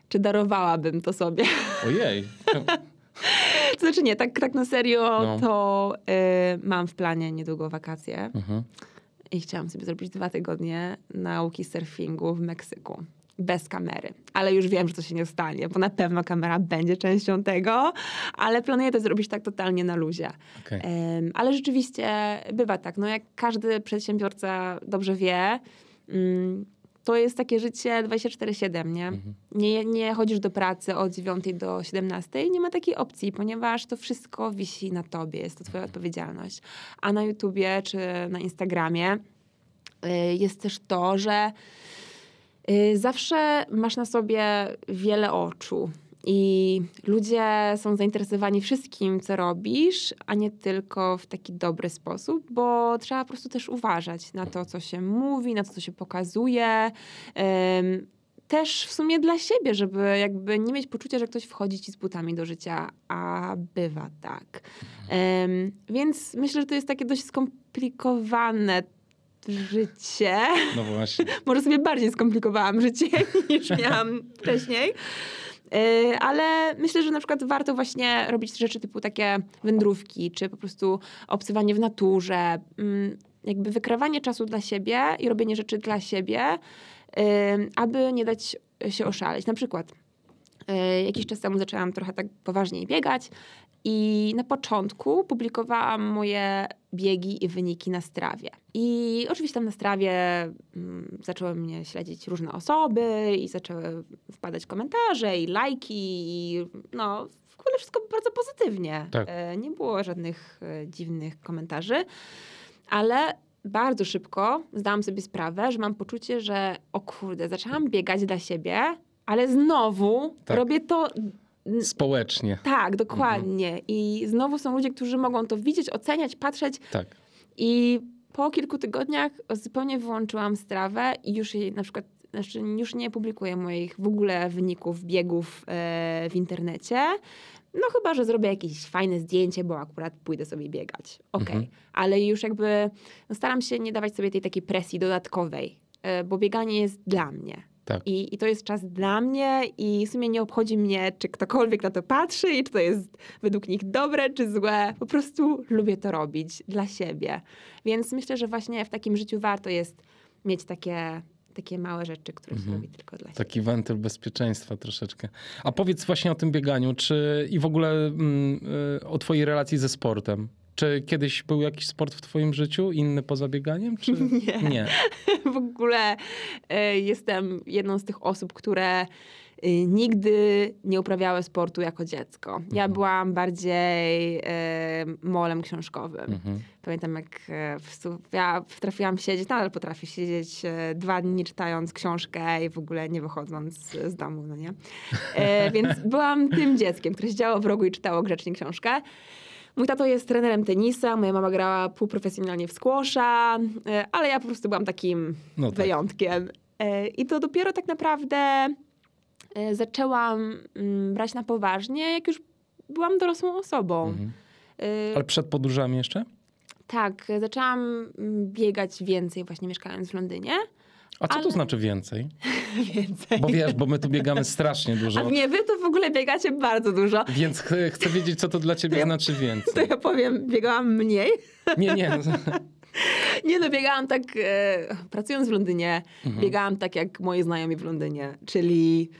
czy darowałabym to sobie. Ojej. To znaczy nie, tak, tak na serio, No. to y, mam w planie niedługo wakacje Mhm. i chciałam sobie zrobić dwa tygodnie nauki surfingu w Meksyku. Bez kamery. Ale już wiem, że to się nie stanie, bo na pewno kamera będzie częścią tego, ale planuję to zrobić tak totalnie na luzie. Okej. Em, ale rzeczywiście bywa tak, no jak każdy przedsiębiorca dobrze wie, mm, to jest takie życie 24-7, nie? Mhm. nie? Nie chodzisz do pracy od 9 do 17, nie ma takiej opcji, ponieważ to wszystko wisi na tobie, jest to twoja odpowiedzialność. A na YouTubie czy na Instagramie y, jest też to, że y, zawsze masz na sobie wiele oczu. I ludzie są zainteresowani wszystkim, co robisz, a nie tylko w taki dobry sposób, bo trzeba po prostu też uważać na to, co się mówi, na to, co się pokazuje. Ym, też w sumie dla siebie, żeby jakby nie mieć poczucia, że ktoś wchodzi ci z butami do życia, a bywa tak. Ym, więc myślę, że to jest takie dość skomplikowane życie. No właśnie. Może sobie bardziej skomplikowałam życie niż miałam wcześniej. Yy, Ale myślę, że na przykład warto właśnie robić rzeczy typu takie wędrówki, czy po prostu obcywanie w naturze, mm, jakby wykrywanie czasu dla siebie i robienie rzeczy dla siebie, yy, aby nie dać się oszaleć. Na przykład yy, jakiś czas temu zaczęłam trochę tak poważniej biegać i na początku publikowałam moje biegi i wyniki na strawie. I oczywiście tam na strawie mm, zaczęły mnie śledzić różne osoby i zaczęły wpadać komentarze i lajki i no w ogóle wszystko bardzo pozytywnie. Tak. E, Nie było żadnych e, dziwnych komentarzy, ale bardzo szybko zdałam sobie sprawę, że mam poczucie, że o kurde, zaczęłam biegać dla siebie, ale znowu Tak. robię to Społecznie. tak, dokładnie. I znowu są ludzie, którzy mogą to widzieć, oceniać, patrzeć. Tak. I po kilku tygodniach zupełnie wyłączyłam strawę i już jej na przykład, znaczy już nie publikuję moich w ogóle wyników biegów e, w internecie. No chyba, że zrobię jakieś fajne zdjęcie, bo akurat pójdę sobie biegać. Okej. Mhm. Ale już jakby no staram się nie dawać sobie tej takiej presji dodatkowej, e, bo bieganie jest dla mnie. Tak. I, I to jest czas dla mnie i w sumie nie obchodzi mnie, czy ktokolwiek na to patrzy i czy to jest według nich dobre, czy złe. Po prostu lubię to robić dla siebie. Więc myślę, że właśnie w takim życiu warto jest mieć takie, takie małe rzeczy, które się robi tylko dla siebie. Taki wentyl bezpieczeństwa troszeczkę. A powiedz właśnie o tym bieganiu, czy i w ogóle mm, y, o twojej relacji ze sportem. Czy kiedyś był jakiś sport w twoim życiu, inny poza bieganiem? Czy... Nie. Nie. w ogóle e, jestem jedną z tych osób, które e, nigdy nie uprawiały sportu jako dziecko. Ja byłam bardziej e, molem książkowym. Mhm. Pamiętam, jak e, w, ja potrafiłam siedzieć, nadal potrafię siedzieć dwa dni czytając książkę i w ogóle nie wychodząc z domu, no nie? Więc byłam tym dzieckiem, które siedziało w rogu i czytało grzecznie książkę. Mój tato jest trenerem tenisa, moja mama grała półprofesjonalnie w squasha, e, ale ja po prostu byłam takim No tak. wyjątkiem. E, I to dopiero tak naprawdę e, zaczęłam mm, brać na poważnie, jak już byłam dorosłą osobą. Mhm. Ale przed podróżami jeszcze? tak, zaczęłam mm, biegać więcej właśnie mieszkając w Londynie. A co to Ale- znaczy więcej? Więcej. Bo wiesz, bo my tu biegamy strasznie A dużo. nie, wy to w ogóle biegacie bardzo dużo. Więc ch chcę wiedzieć, co to dla ciebie To ja- znaczy To więcej. ja powiem, biegałam mniej. Nie, nie. Nie no, biegałam tak, e, pracując w Londynie, Mhm. biegałam tak jak moi znajomi w Londynie, czyli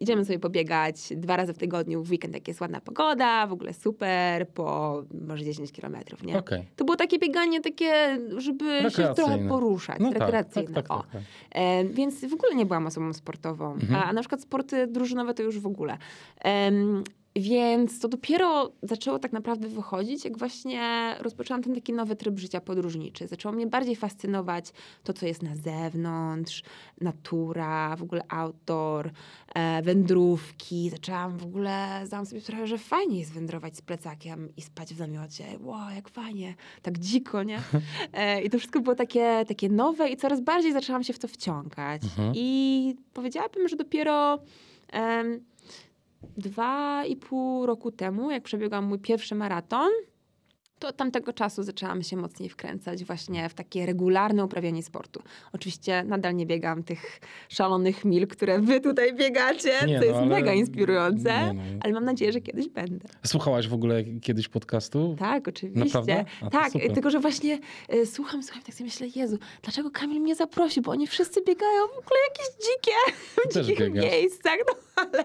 idziemy sobie pobiegać dwa razy w tygodniu, w weekend jak jest ładna pogoda, w ogóle super, po może 10 kilometrów, nie? Okej. To było takie bieganie takie, żeby się trochę poruszać, No tak, tak, rekreacyjne. tak, o. tak, tak. E, więc w ogóle nie byłam osobą sportową. Mhm. A, a na przykład sporty drużynowe to już w ogóle. Em, więc to dopiero zaczęło tak naprawdę wychodzić, jak właśnie rozpoczęłam ten taki nowy tryb życia podróżniczy. Zaczęło mnie bardziej fascynować to, co jest na zewnątrz, natura, w ogóle outdoor, e, wędrówki. Zaczęłam w ogóle, zdałam sobie sprawę, że fajnie jest wędrować z plecakiem i spać w namiocie. Wow, jak fajnie, tak dziko, nie? E, I to wszystko było takie, takie nowe i coraz bardziej zaczęłam się w to wciągać. Mhm. I powiedziałabym, że dopiero dwa i pół roku temu, jak przebiegłam mój pierwszy maraton, to od tamtego czasu zaczęłam się mocniej wkręcać właśnie w takie regularne uprawianie sportu. Oczywiście nadal nie biegam tych szalonych mil, które wy tutaj biegacie, Nie, co no, jest ale- mega inspirujące, nie, no. ale mam nadzieję, że kiedyś będę. Słuchałaś w ogóle kiedyś podcastu? Tak, oczywiście. Tak, super. tylko że właśnie e, słucham, słucham, tak sobie myślę, Jezu, dlaczego Kamil mnie zaprosił, bo oni wszyscy biegają w ogóle jakieś dzikie, w też dzikich biegasz. miejscach, no ale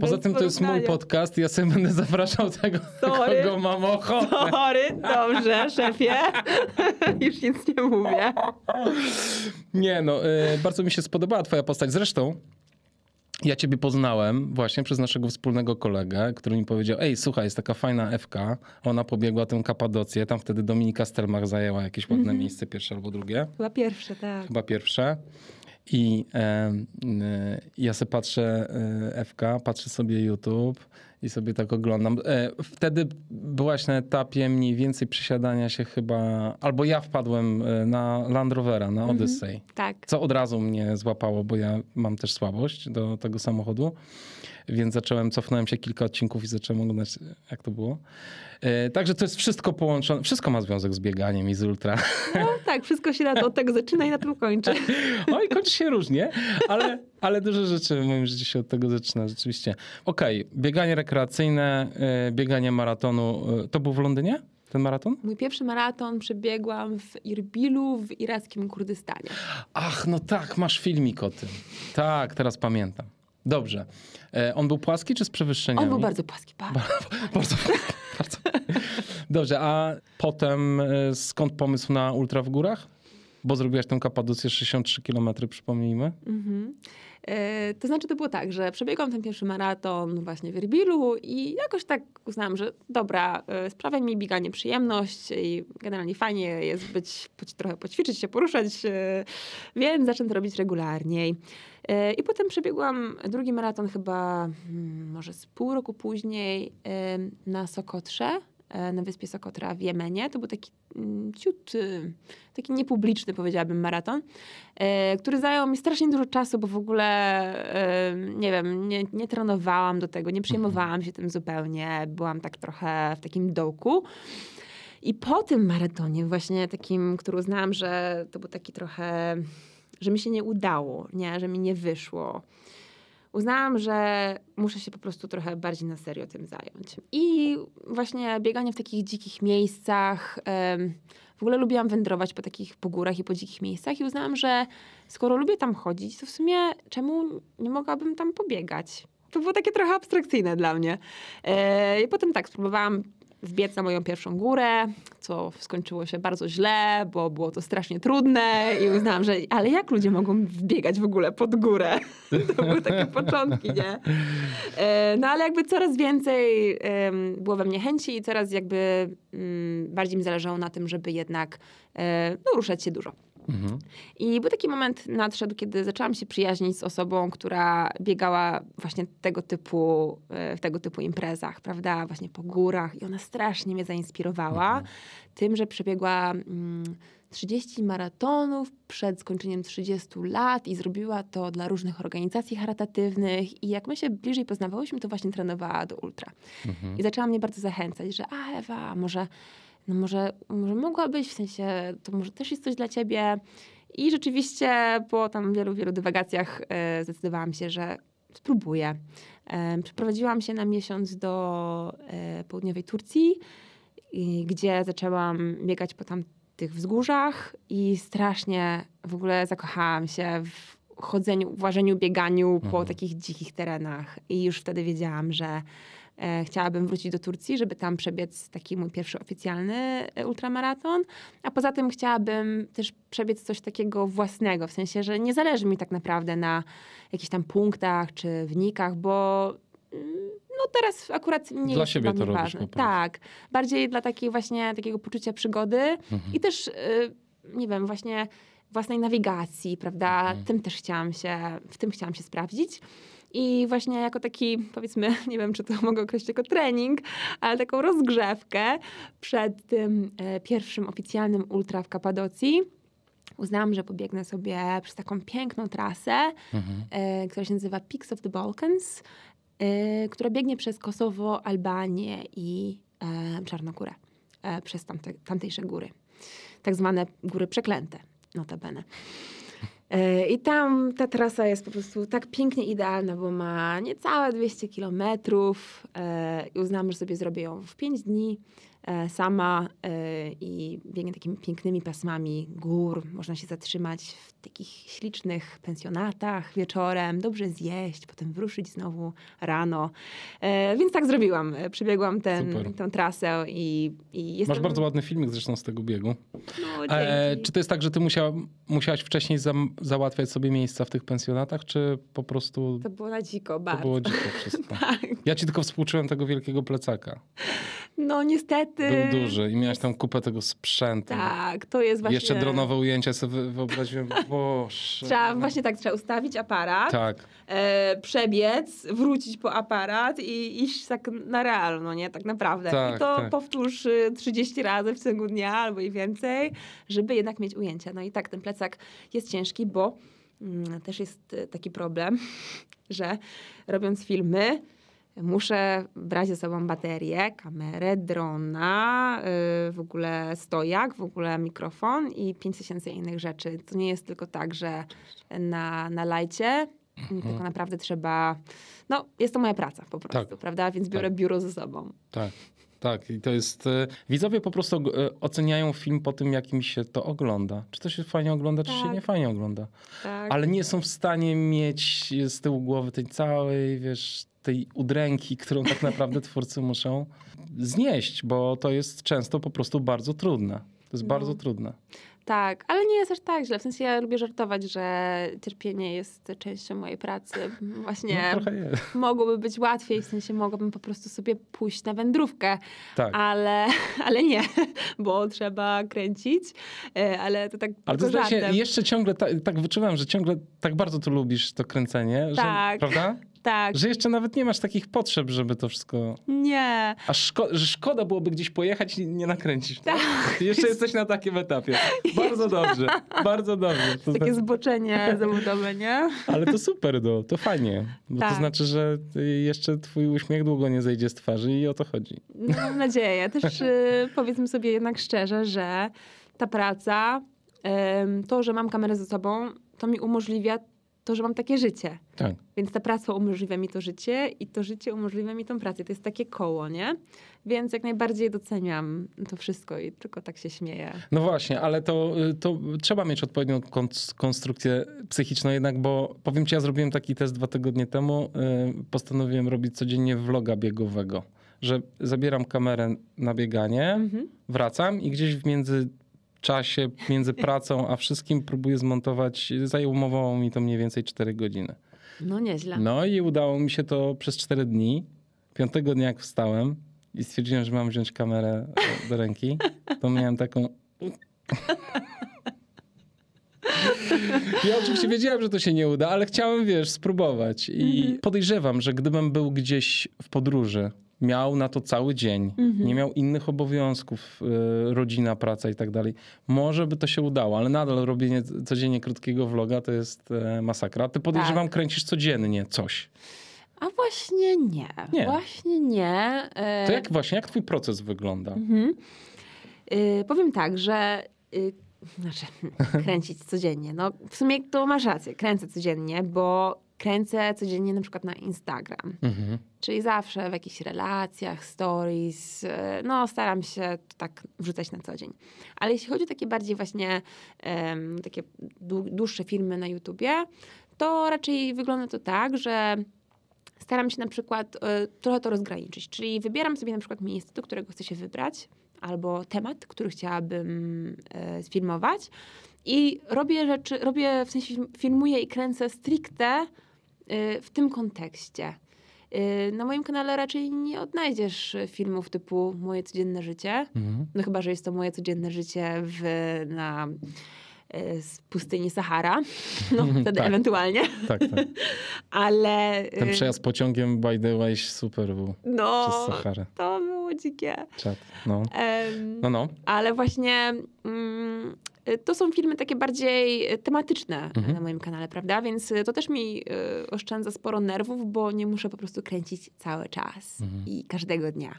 Poza tym to jest mój podcast, ja sobie będę zapraszał tego, Sorry. kogo mam ochotę. Sorry, dobrze, szefie. Już nic nie mówię. Nie, no, y, bardzo mi się spodobała twoja postać. Zresztą ja ciebie poznałem właśnie przez naszego wspólnego kolegę, który mi powiedział, ej, słuchaj, jest taka fajna FK, ona pobiegła tę Kapadocję, tam wtedy Dominika Stelmach zajęła jakieś ładne Mhm. miejsce, pierwsze albo drugie, Chyba pierwsze, tak. chyba pierwsze. I e, e, ja sobie patrzę e, FK, patrzę sobie YouTube i sobie tak oglądam. E, wtedy byłaś na etapie mniej więcej przesiadania się chyba, albo ja wpadłem e, na Land Rovera, na Odyssey. Tak. Co od razu mnie złapało, bo ja mam też słabość do tego samochodu. Więc zacząłem, cofnąłem się kilka odcinków i zacząłem oglądać, jak to było. E, Także to jest wszystko połączone. Wszystko ma związek z bieganiem i z ultra. No tak, wszystko się na to, od tego zaczyna i na tym kończy. Oj, kończy się różnie, ale, ale dużo rzeczy w moim życiu się od tego zaczyna, rzeczywiście. Okej, bieganie rekreacyjne, e, bieganie maratonu. E, To był w Londynie? Ten maraton? Mój pierwszy maraton przebiegłam w Irbilu w irackim Kurdystanie. Ach, no tak, masz filmik o tym. Tak, teraz pamiętam. Dobrze. E, On był płaski czy z przewyższeniami? On był bardzo płaski, bardzo. Bardzo, bardzo. Dobrze, a potem e, skąd pomysł na ultra w górach? Bo zrobiłaś tę kapadocję 63 km, przypomnijmy. Mhm. E, To znaczy, to było tak, że przebiegłam ten pierwszy maraton właśnie w Erbilu i jakoś tak uznałam, że dobra, e, sprawia mi bieganie przyjemność i generalnie fajnie jest być, trochę poćwiczyć się, poruszać, e, więc zacznę to robić regularniej. E, I potem przebiegłam drugi maraton chyba mm, może z pół roku później na Sokotrze, e, na wyspie Sokotra w Jemenie. To był taki mm, ciut, y, taki niepubliczny powiedziałabym maraton, e, który zajął mi strasznie dużo czasu, bo w ogóle nie wiem, nie, nie trenowałam do tego, nie przejmowałam się tym zupełnie, byłam tak trochę w takim dołku. I po tym maratonie właśnie takim, który uznałam, że to był taki trochę, że mi się nie udało, nie, że mi nie wyszło. Uznałam, że muszę się po prostu trochę bardziej na serio tym zająć. I właśnie bieganie w takich dzikich miejscach. w ogóle lubiłam wędrować po takich po górach i po dzikich miejscach i uznałam, że skoro lubię tam chodzić, to w sumie czemu nie mogłabym tam pobiegać? To było takie trochę abstrakcyjne dla mnie. E, I potem tak, spróbowałam wbiec na moją pierwszą górę, co skończyło się bardzo źle, bo było to strasznie trudne i uznałam, że ale jak ludzie mogą wbiegać w ogóle pod górę? To były takie początki, nie? E, No ale jakby coraz więcej było we mnie chęci i coraz jakby mm, bardziej mi zależało na tym, żeby jednak e, no, ruszać się dużo. Mhm. I był taki moment nadszedł, kiedy zaczęłam się przyjaźnić z osobą, która biegała właśnie tego typu, e, w tego typu imprezach, prawda? Właśnie po górach. I ona strasznie mnie zainspirowała tym, że przebiegła mm, 30 maratonów przed skończeniem 30 lat i zrobiła to dla różnych organizacji charytatywnych. I jak my się bliżej poznawałyśmy, to właśnie trenowała do ultra. Mhm. I zaczęła mnie bardzo zachęcać, że a Ewa, może, no może, może mogłabyś, w sensie to może też jest coś dla ciebie. I rzeczywiście po tam wielu, wielu dywagacjach e, zdecydowałam się, że spróbuję. E, przeprowadziłam się na miesiąc do e, południowej Turcji, i, gdzie zaczęłam biegać po tam tych wzgórzach i strasznie w ogóle zakochałam się w chodzeniu, w łażeniu, bieganiu po Mhm. takich dzikich terenach. I już wtedy wiedziałam, że chciałabym wrócić do Turcji, żeby tam przebiec taki mój pierwszy oficjalny e, ultramaraton. A poza tym chciałabym też przebiec coś takiego własnego, w sensie, że nie zależy mi tak naprawdę na jakichś tam punktach czy wynikach, bo mm, no teraz akurat nie Dla jest siebie dla to mnie robisz ważne. po prostu. Tak, bardziej dla takiej właśnie takiego poczucia przygody Mhm. i też, y, nie wiem, właśnie własnej nawigacji, prawda? Mhm. Tym też chciałam się, w tym chciałam się sprawdzić. I właśnie jako taki, powiedzmy, nie wiem, czy to mogę określić jako trening, ale taką rozgrzewkę przed tym e, pierwszym oficjalnym ultra w Kapadocji. Uznałam, że pobiegnę sobie przez taką piękną trasę, Mhm. e, która się nazywa Peaks of the Balkans, e, która biegnie przez Kosowo, Albanię i e, Czarnogórę, przez tamte, tamtejsze góry. Tak zwane góry przeklęte, notabene. E, I tam ta trasa jest po prostu tak pięknie idealna, bo ma niecałe 200 kilometrów e, i uznałam, że sobie zrobię ją w 5 dni. e, sama i biegnie takimi pięknymi pasmami gór. Można się zatrzymać w takich ślicznych pensjonatach wieczorem, dobrze zjeść, potem wruszyć znowu rano. E, więc tak zrobiłam. E, Przebiegłam ten, tę trasę i, i jestem... Masz bardzo ładny filmik zresztą z tego biegu. No, E, czy to jest tak, że ty musiała, musiałaś wcześniej zam, załatwiać sobie miejsca w tych pensjonatach, czy po prostu To było na dziko, to bardzo. było dziko wszystko? Tak. Ja ci tylko współczułem tego wielkiego plecaka. No niestety. Był duży i miałeś tam kupę tego sprzętu. Tak, to jest właśnie... Jeszcze dronowe ujęcia sobie wy- wyobraziłem. Boże. Trzeba, właśnie tak, trzeba ustawić aparat, Tak, e, przebiec, wrócić po aparat i iść tak na realno, nie? Tak naprawdę. Tak, I to tak. powtórz y, 30 razy w ciągu dnia albo i więcej, żeby jednak mieć ujęcia. No i tak, ten plecak jest ciężki, bo mm, też jest y, taki problem, że robiąc filmy, Muszę brać ze sobą baterię, kamerę, drona, y, w ogóle stojak, w ogóle mikrofon i 5000 innych rzeczy. To nie jest tylko tak, że na, na lajcie, tylko naprawdę trzeba... No, jest to moja praca po prostu, Tak. prawda? Więc biorę biuro ze sobą. tak. Tak, i to jest. e, Widzowie po prostu e, oceniają film po tym, jak im się to ogląda. Czy to się fajnie ogląda, czy się Tak. nie fajnie ogląda. Tak. Ale nie są w stanie mieć z tyłu głowy tej całej, wiesz, tej udręki, którą tak naprawdę twórcy muszą znieść, bo to jest często po prostu bardzo trudne. To jest No. bardzo trudne. Tak, ale nie jest aż tak źle. W sensie ja lubię żartować, że cierpienie jest częścią mojej pracy. Właśnie No, mogłoby być łatwiej, w sensie mogłabym po prostu sobie pójść na wędrówkę, Tak. ale, ale nie, bo trzeba kręcić, e, ale to tak Ale to się, jeszcze ciągle ta, tak wyczuwam, że ciągle tak bardzo tu lubisz to kręcenie, że, Tak. prawda? Tak, Że jeszcze nawet nie masz takich potrzeb, żeby to wszystko... nie. A szko- że szkoda byłoby gdzieś pojechać i nie nakręcić. Tak. Jeszcze jesteś na takim etapie. Bardzo dobrze, bardzo dobrze. To Takie zna- zboczenie zawodowe, nie? ale to super, no, to fajnie. Bo to Tak. znaczy, że jeszcze twój uśmiech długo nie zejdzie z twarzy i o to chodzi. No, mam nadzieję. Też y, powiedzmy sobie jednak szczerze, że ta praca, to, że mam kamerę ze sobą, to mi umożliwia to, że mam takie życie. Tak. Więc ta praca umożliwia mi to życie i to życie umożliwia mi tą pracę. To jest takie koło, nie? Więc jak najbardziej doceniam to wszystko i tylko tak się śmieję. No właśnie, ale to, to trzeba mieć odpowiednią kons- konstrukcję psychiczną jednak, bo powiem ci, ja zrobiłem taki test dwa tygodnie temu. y, Postanowiłem robić codziennie vloga biegowego, że zabieram kamerę na bieganie, Mhm. wracam i gdzieś w międzyczasie, między pracą a wszystkim próbuję zmontować. Zajmowało mi to mniej więcej 4 godziny. No nieźle. No i udało mi się to przez 4 dni. Piątego dnia jak wstałem i stwierdziłem, że mam wziąć kamerę e, do ręki, to miałem taką... Ja oczywiście wiedziałem, że to się nie uda, ale chciałem, wiesz, spróbować. I podejrzewam, że gdybym był gdzieś w podróży, miał na to cały dzień, nie miał innych obowiązków, y, rodzina, praca i tak dalej, może by to się udało, ale nadal robienie codziennie krótkiego vloga to jest e, masakra. Ty podejrzewam, Tak. kręcisz codziennie coś. A właśnie nie. Nie. Właśnie nie. E, To jak właśnie, jak twój proces wygląda? Mhm. Y, powiem tak, że y, znaczy kręcić codziennie. No w sumie to masz rację, kręcę codziennie, bo kręcę codziennie na przykład na Instagram. Mhm. Czyli zawsze w jakichś relacjach, stories, y, no staram się to tak wrzucać na co dzień. Ale jeśli chodzi o takie bardziej właśnie em, takie dłu- dłuższe filmy na YouTubie, to raczej wygląda to tak, że staram się na przykład e, trochę to rozgraniczyć. Czyli wybieram sobie na przykład miejsce, do którego chcę się wybrać, albo temat, który chciałabym e, sfilmować. I robię rzeczy, robię, w sensie filmuję i kręcę stricte e, w tym kontekście. E, Na moim kanale raczej nie odnajdziesz filmów typu moje codzienne życie. Mhm. No chyba, że jest to moje codzienne życie w, na z pustyni Sahara. No wtedy Tak. ewentualnie. Tak, tak. Ale Ten y, przejazd pociągiem by the way super był no, przez Saharę. to było dzikie. Czad. No. Em, no, no. Ale właśnie mm, y, to są filmy takie bardziej y, tematyczne Mhm. na moim kanale, prawda? Więc y, to też mi y, oszczędza sporo nerwów, bo nie muszę po prostu kręcić cały czas Mhm. i każdego dnia.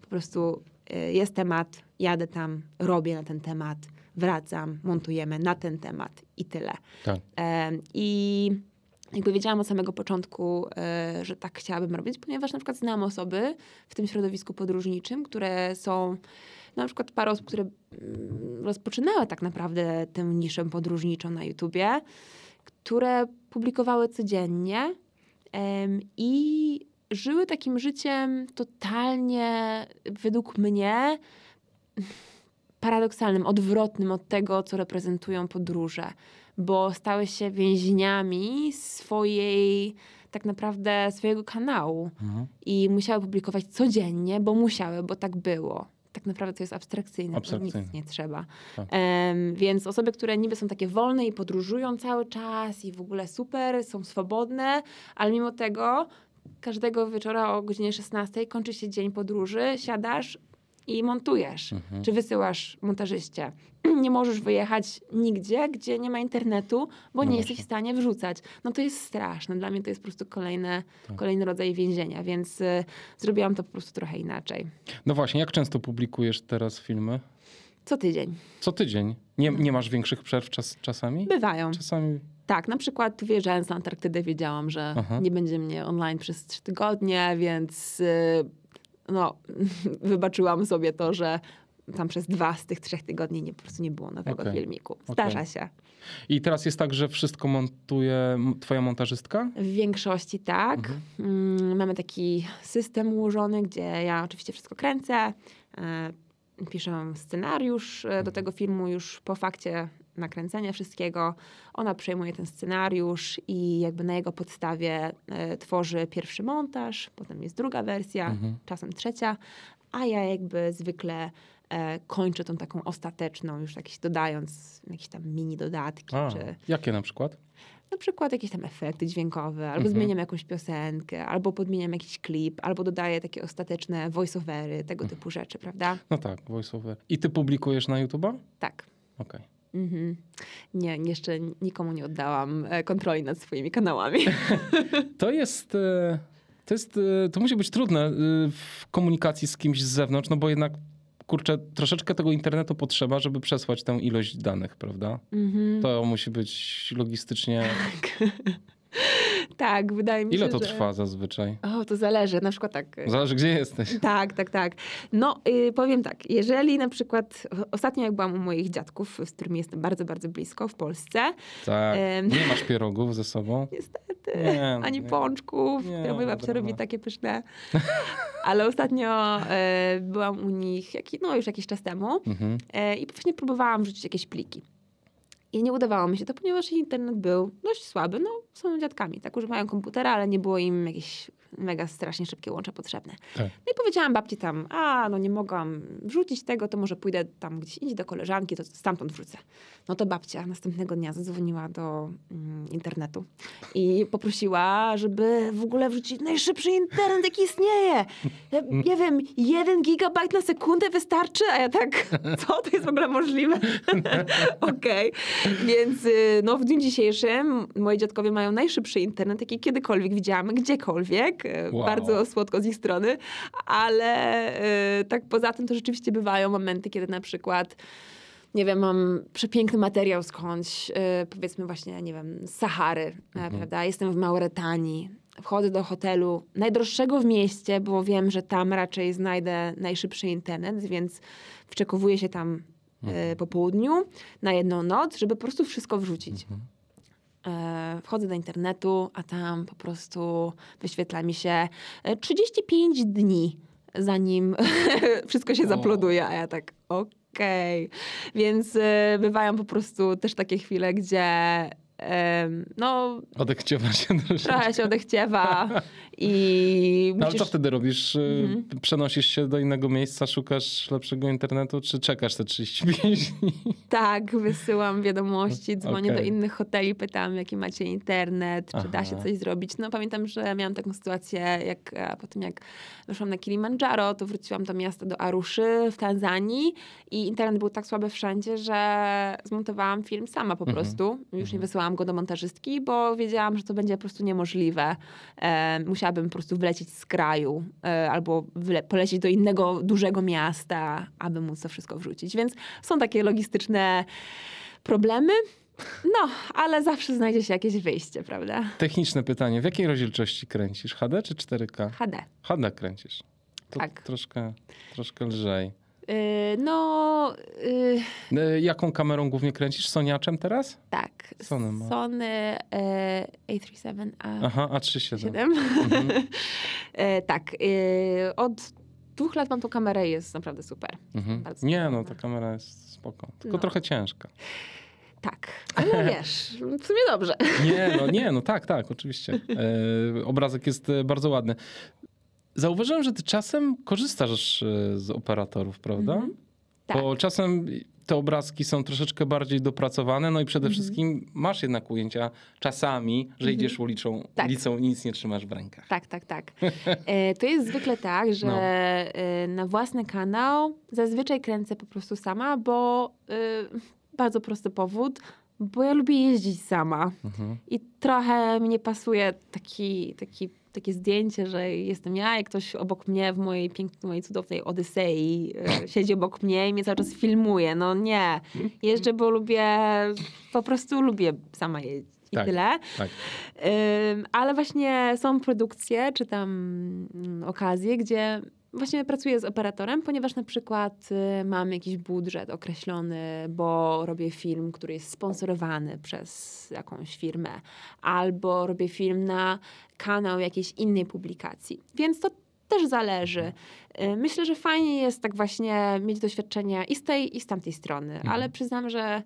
Po prostu y, jest temat, jadę tam, robię na ten temat, wracam, montujemy na ten temat i tyle. Tak. I jakby wiedziałam od samego początku, że tak chciałabym robić, ponieważ na przykład znam osoby w tym środowisku podróżniczym, które są na przykład parę osób, które mm, rozpoczynały tak naprawdę tę niszę podróżniczą na YouTubie, które publikowały codziennie em, i żyły takim życiem totalnie, według mnie, paradoksalnym, odwrotnym od tego, co reprezentują podróże, bo stały się więźniami swojej, tak naprawdę swojego kanału Mhm. i musiały publikować codziennie, bo musiały, bo tak było. Tak naprawdę to jest abstrakcyjne, Abstrakcyjne. nic nie trzeba. Tak. Em, więc osoby, które niby są takie wolne i podróżują cały czas i w ogóle super, są swobodne, ale mimo tego każdego wieczora o godzinie 16 kończy się dzień podróży, siadasz i montujesz. Mhm. Czy wysyłasz montażyście. Nie możesz wyjechać nigdzie, gdzie nie ma internetu, bo No nie właśnie. jesteś w stanie wrzucać. No to jest straszne. Dla mnie to jest po prostu kolejne, Tak. kolejny rodzaj więzienia, więc y, zrobiłam to po prostu trochę inaczej. No właśnie, jak często publikujesz teraz filmy? Co tydzień. Co tydzień. Nie, nie masz większych przerw czas, czasami? Bywają. Czasami. Tak, na przykład wyjeżdżając na Antarktydę wiedziałam, że Aha. nie będzie mnie online przez trzy tygodnie, więc y, no, wybaczyłam sobie to, że tam przez dwa z tych trzech tygodni nie, po prostu nie było nowego Okej. filmiku. Zdarza się. I teraz jest tak, że wszystko montuje twoja montażystka? W większości tak. Mhm. Mm, Mamy taki system ułożony, gdzie ja oczywiście wszystko kręcę. e, Piszę scenariusz e, do Mhm. tego filmu już po fakcie nakręcenia wszystkiego. Ona przejmuje ten scenariusz i jakby na jego podstawie e, tworzy pierwszy montaż, potem jest druga wersja, Mhm. czasem trzecia, a ja jakby zwykle e, kończę tą taką ostateczną, już jakieś dodając jakieś tam mini dodatki, A, czy jakie na przykład? na przykład jakieś tam efekty dźwiękowe, albo Mhm. zmieniam jakąś piosenkę, albo podmieniam jakiś klip, albo dodaję takie ostateczne voice-overy, tego Mhm. typu rzeczy, prawda? No tak, voiceover. I ty publikujesz na YouTube'a? Tak. Okej. Mhm. Nie, jeszcze nikomu nie oddałam e, kontroli nad swoimi kanałami. To jest. e, To jest. e, To musi być trudne w komunikacji z kimś z zewnątrz, no bo jednak. Kurczę, troszeczkę tego internetu potrzeba, żeby przesłać tę ilość danych, prawda? Mhm. To musi być logistycznie. Tak, wydaje mi Ile się, to że... trwa zazwyczaj? O, to zależy. Na przykład tak. e, Zależy, gdzie jesteś. Tak, tak, tak. No, y, powiem tak, jeżeli na przykład ostatnio jak byłam u moich dziadków, z którymi jestem bardzo, bardzo blisko w Polsce, Tak. Nie masz pierogów ze sobą? niestety, Nie, ani nie. pączków, Nie, które moja babcia dobra. robi takie pyszne. Ale ostatnio e, byłam u nich, jaki, no już jakiś czas temu Mhm. e, i właśnie próbowałam wrzucić jakieś pliki. I nie udawało mi się to, ponieważ internet był dość słaby. No, są dziadkami, tak, używają komputera, ale nie było im jakieś mega strasznie szybkie łącze potrzebne. Tak. No i powiedziałam babci tam, a no nie mogłam wrzucić tego, to może pójdę tam gdzieś indziej do koleżanki, to stamtąd wrzucę. No to babcia następnego dnia zadzwoniła do mm, internetu i poprosiła, żeby w ogóle wrzucić najszybszy internet, jaki istnieje. Ja, nie wiem, jeden gigabajt na sekundę wystarczy? A ja tak, co? To jest w ogóle możliwe? Okej. Więc y, no, w dniu dzisiejszym moi dziadkowie mają najszybszy internet, jaki kiedykolwiek widziałam, gdziekolwiek. Y, Wow. Bardzo słodko z ich strony, ale y, tak poza tym to rzeczywiście bywają momenty, kiedy na przykład nie wiem, mam przepiękny materiał skądś, y, powiedzmy właśnie, nie wiem, z Sahary, e, prawda? Jestem w Mauretanii, wchodzę do hotelu najdroższego w mieście, bo wiem, że tam raczej znajdę najszybszy internet, więc wczekowuję się tam e, po południu na jedną noc, żeby po prostu wszystko wrzucić. E, Wchodzę do internetu, a tam po prostu wyświetla mi się e, 35 dni, zanim wszystko się zaploduje, a ja tak okej. Więc e, bywają po prostu też takie chwile, gdzie no Odechciewa się troszeczkę. trochę się odechciewa i No, ale co wtedy robisz? Y, Mhm. Przenosisz się do innego miejsca, szukasz lepszego internetu, czy czekasz te 35 dni? Tak, wysyłam wiadomości, dzwonię do Okej. innych hoteli, pytam, jaki macie internet, czy da się Aha. coś zrobić. No pamiętam, że miałam taką sytuację, jak po tym jak weszłam na Kilimandżaro, to wróciłam do miasta, do Aruszy w Tanzanii i internet był tak słaby wszędzie, że zmontowałam film sama po Mhm. prostu. Już nie wysyłałam go do montażystki, bo wiedziałam, że to będzie po prostu niemożliwe. E, musiałabym po prostu wylecieć z kraju e, albo polecieć do innego dużego miasta, aby móc to wszystko wrzucić. Więc są takie logistyczne problemy, No, ale zawsze znajdzie się jakieś wyjście, prawda? Techniczne pytanie. W jakiej rozdzielczości kręcisz? HD czy 4K? HD. HD kręcisz. To Tak. troszkę, troszkę lżej. Yy, no, yy, E, Jaką kamerą głównie kręcisz? Soniaczem teraz? tak. Sony ma. Sony yy, A37, A7. Aha, A37. Mhm. tak. Yy, od dwóch lat mam tą kamerę i jest naprawdę super. Mhm. Nie, no ta kamera jest spoko. Tylko No. trochę ciężka. Tak, ale wiesz, w sumie dobrze. Nie, no nie, no tak, tak, oczywiście. E, obrazek jest e, bardzo ładny. Zauważyłem, że ty czasem korzystasz e, z operatorów, prawda? Mhm. Tak. Bo czasem te obrazki są troszeczkę bardziej dopracowane, no i przede Mhm. wszystkim masz jednak ujęcia czasami, że idziesz ulicą, Tak. ulicą i nic nie trzymasz w rękach. Tak, tak, tak. E, to jest zwykle tak, że No. e, na własny kanał zazwyczaj kręcę po prostu sama, bo e, bardzo prosty powód, bo ja lubię jeździć sama. Mhm. I trochę mi nie pasuje taki, taki, takie zdjęcie, że jestem ja i ktoś obok mnie w mojej pięknej, mojej cudownej Odysei e, siedzi obok mnie i mnie cały czas filmuje. No nie. Jeżdżę, bo lubię, po prostu lubię sama jeździć. I Tak. tyle. Tak. Ym, ale właśnie są produkcje, czy tam mm, okazje, gdzie właśnie pracuję z operatorem, ponieważ na przykład y, mam jakiś budżet określony, bo robię film, który jest sponsorowany przez jakąś firmę, albo robię film na kanał jakiejś innej publikacji. Więc to też zależy. Y, Myślę, że fajnie jest tak właśnie mieć doświadczenia i z tej, i z tamtej strony, ale przyznam, że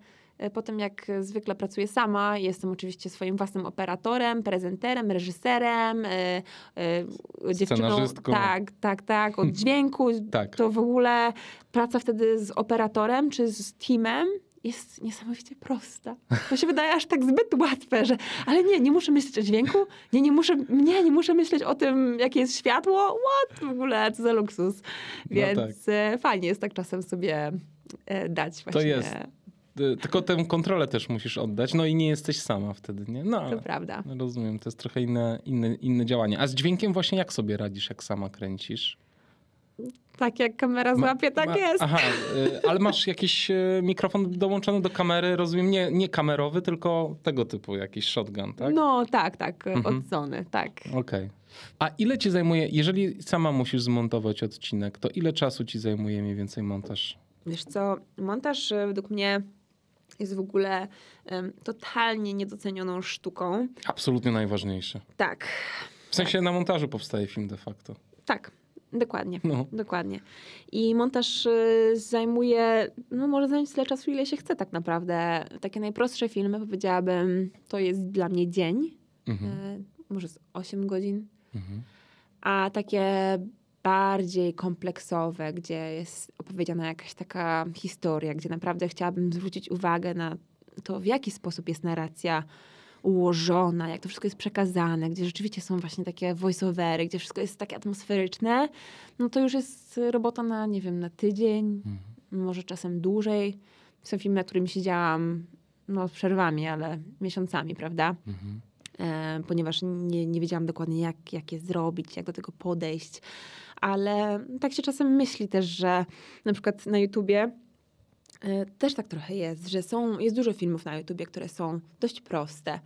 potem jak zwykle pracuję sama, jestem oczywiście swoim własnym operatorem, prezenterem, reżyserem, y, dziewczyną. Tak, tak, tak, od dźwięku. Tak. To w ogóle praca wtedy z operatorem czy z teamem jest niesamowicie prosta. To się wydaje aż tak zbyt łatwe, że ale nie, nie muszę myśleć o dźwięku, nie, nie muszę, nie, nie muszę myśleć o tym, jakie jest światło, what w ogóle, co za luksus. Więc tak. e, fajnie jest tak czasem sobie e, dać właśnie. jest. Y, Tylko tę kontrolę też musisz oddać, no i nie jesteś sama wtedy, nie? No To prawda. rozumiem, to jest trochę inne, inne, inne działanie. A z dźwiękiem właśnie jak sobie radzisz, jak sama kręcisz? Tak jak kamera Ma- złapie, tak ma- jest. Aha, y, ale masz jakiś y, mikrofon dołączony do kamery, rozumiem, nie, nie kamerowy, tylko tego typu jakiś shotgun, tak? No tak, tak, Mhm. od Sony, tak. Okej. A ile ci zajmuje, jeżeli sama musisz zmontować odcinek, to ile czasu ci zajmuje mniej więcej montaż? Wiesz co, montaż według mnie jest w ogóle em, totalnie niedocenioną sztuką. Absolutnie najważniejsze. Tak, W sensie na montażu powstaje film de facto. tak, dokładnie. No. Dokładnie. I montaż y, zajmuje, no może zająć tyle czasu, ile się chce tak naprawdę. Takie najprostsze filmy, powiedziałabym, to jest dla mnie dzień, Mhm. y, może z 8 godzin. Mhm. A takie bardziej kompleksowe, gdzie jest opowiedziana jakaś taka historia, gdzie naprawdę chciałabym zwrócić uwagę na to, w jaki sposób jest narracja ułożona, jak to wszystko jest przekazane, gdzie rzeczywiście są właśnie takie voice-overy, gdzie wszystko jest takie atmosferyczne, no to już jest robota na, nie wiem, na tydzień, może czasem dłużej. Są filmy, na którym siedziałam, no z przerwami, ale miesiącami, prawda? Mhm. E, ponieważ nie, nie wiedziałam dokładnie, jak, jak je zrobić, jak do tego podejść. Ale tak się czasem myśli też, że na przykład na YouTubie e, też tak trochę jest, że są, jest dużo filmów na YouTubie, które są dość proste,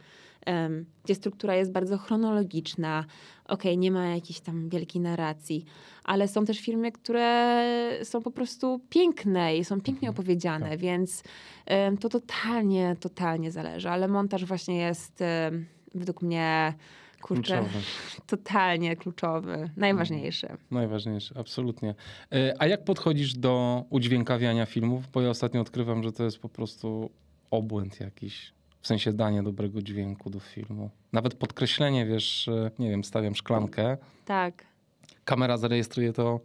em, gdzie struktura jest bardzo chronologiczna, okej, nie ma jakiejś tam wielkiej narracji, ale są też filmy, które są po prostu piękne i są pięknie opowiedziane, tak. więc em, to totalnie, totalnie zależy, ale montaż właśnie jest em, według mnie, kurczę, Kluczowe. totalnie kluczowy, najważniejszy. Najważniejsze, absolutnie. E, A jak podchodzisz do udźwiękawiania filmów? Bo ja ostatnio odkrywam, że to jest po prostu obłęd jakiś. W sensie danie dobrego dźwięku do filmu. Nawet podkreślenie, wiesz, nie wiem, stawiam szklankę, Tak. kamera zarejestruje to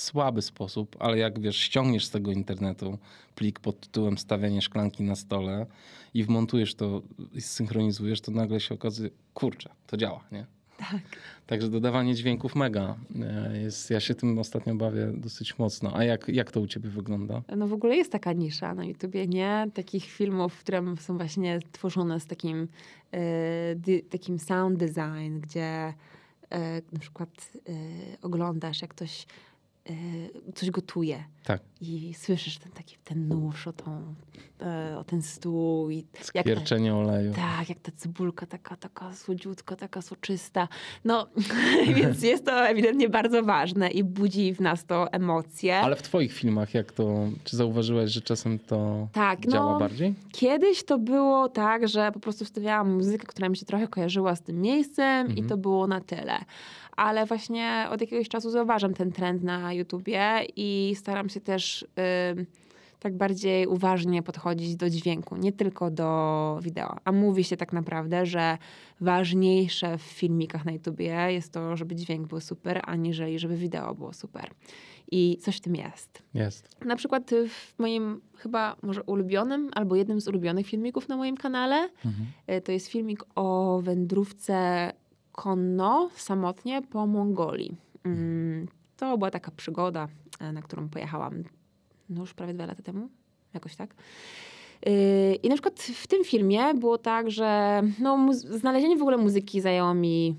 słaby sposób, ale jak wiesz, ściągniesz z tego internetu plik pod tytułem stawianie szklanki na stole i wmontujesz to i zsynchronizujesz, to nagle się okazuje, kurczę, to działa, nie? Tak. Także dodawanie dźwięków mega e, jest, ja się tym ostatnio bawię dosyć mocno. A jak, jak to u ciebie wygląda? No w ogóle jest taka nisza na YouTubie, nie? Takich filmów, które są właśnie tworzone z takim, dy, takim sound design, gdzie e, na przykład e, oglądasz, jak ktoś coś gotuje. Tak. I słyszysz ten taki ten nóż o, tą, e, o ten stół. I jak ta, Skwierczenie oleju. tak, jak ta cebulka taka, taka słodziutka, taka soczysta. No, więc jest to ewidentnie bardzo ważne i budzi w nas to emocje. Ale w twoich filmach jak to, czy zauważyłeś, że czasem to Tak, działa no, bardziej? Kiedyś to było tak, że po prostu wstawiałam muzykę, która mi się trochę kojarzyła z tym miejscem i Mhm. to było na tyle. Ale właśnie od jakiegoś czasu zauważam ten trend na YouTubie i staram się też tak bardziej uważnie podchodzić do dźwięku, nie tylko do wideo. A mówi się tak naprawdę, że ważniejsze w filmikach na YouTubie jest to, żeby dźwięk był super, aniżeli żeby wideo było super. I coś w tym jest. Jest. Na przykład w moim chyba może ulubionym albo jednym z ulubionych filmików na moim kanale Mhm. y, to jest filmik o wędrówce konno samotnie po Mongolii. Mm, To była taka przygoda, e, na którą pojechałam no już prawie dwa lata temu, jakoś tak. Y, I na przykład w tym filmie było tak, że no, znalezienie w ogóle muzyki zajęło mi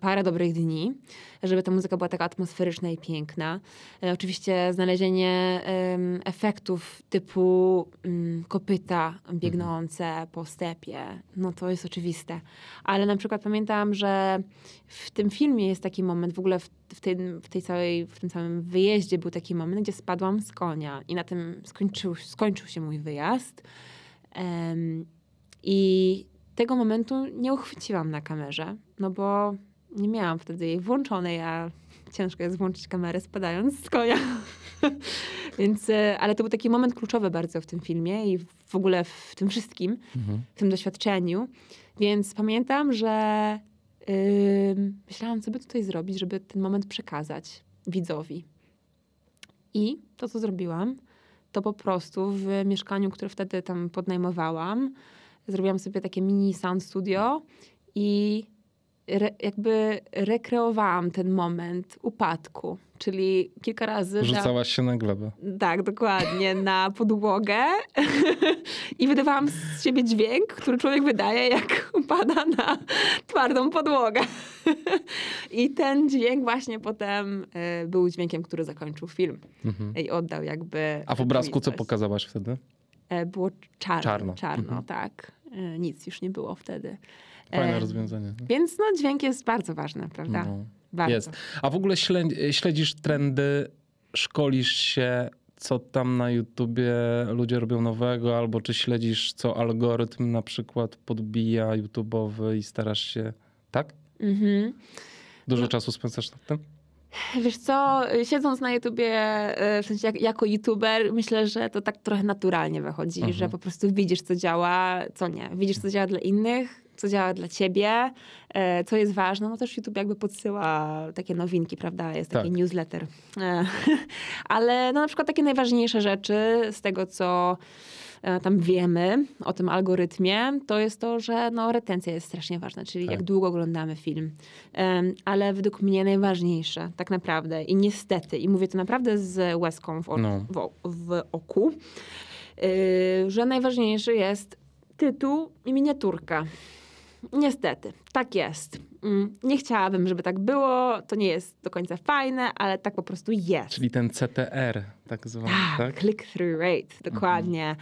parę dobrych dni, żeby ta muzyka była taka atmosferyczna i piękna. E, Oczywiście znalezienie em, efektów typu mm, kopyta biegnące po stepie, no to jest oczywiste. Ale na przykład pamiętam, że w tym filmie jest taki moment, w ogóle w, w, tym, w, tej całej, w tym całym wyjeździe był taki moment, gdzie spadłam z konia i na tym skończył, skończył się mój wyjazd. Em, I tego momentu nie uchwyciłam na kamerze, no bo nie miałam wtedy jej włączonej, a ciężko jest włączyć kamerę spadając z konia. Więc, e, ale to był taki moment kluczowy bardzo w tym filmie i w ogóle w tym wszystkim, Mhm. w tym doświadczeniu. Więc pamiętam, że ym, myślałam, co by tutaj zrobić, żeby ten moment przekazać widzowi. I to, co zrobiłam, to po prostu w mieszkaniu, które wtedy tam podnajmowałam, zrobiłam sobie takie mini sound studio i re, jakby rekreowałam ten moment upadku. Czyli kilka razy... Rzucałaś się na glebę. tak, dokładnie, na podłogę i wydawałam z siebie dźwięk, który człowiek wydaje, jak upada na twardą podłogę. I ten dźwięk właśnie potem y, był dźwiękiem, który zakończył film Mhm. i oddał jakby... A w obrazku co pokazałaś wtedy? E, Było czarno. Czarno. Czarno, Mhm. tak. E, Nic już nie było wtedy. Fajne E, rozwiązanie. Więc no, dźwięk jest bardzo ważny, prawda? No. Bardzo. Jest. A w ogóle śle- śledzisz trendy, szkolisz się, co tam na YouTubie ludzie robią nowego, albo czy śledzisz, co algorytm na przykład podbija YouTube'owy i starasz się, tak? Mhm. Dużo czasu spędzasz nad tym? Wiesz co, siedząc na YouTubie, e, w sensie jak, jako YouTuber, myślę, że to tak trochę naturalnie wychodzi, Mhm. że po prostu widzisz, co działa, co nie. Widzisz, co działa dla innych, co działa dla ciebie, e, co jest ważne. No też YouTube jakby podsyła takie nowinki, prawda? Jest taki Tak. newsletter. E, Ale no, na przykład takie najważniejsze rzeczy z tego, co e, tam wiemy o tym algorytmie, to jest to, że no, retencja jest strasznie ważna, czyli Tak. jak długo oglądamy film. Em, ale według mnie najważniejsze, tak naprawdę, i niestety, i mówię to naprawdę z łezką w, o- No. w, w oku, y, że najważniejszy jest tytuł i miniaturka. Niestety, tak jest. Mm, Nie chciałabym, żeby tak było. To nie jest do końca fajne, ale tak po prostu jest. Czyli ten CTR tak zwany, tak, tak? click-through rate, dokładnie.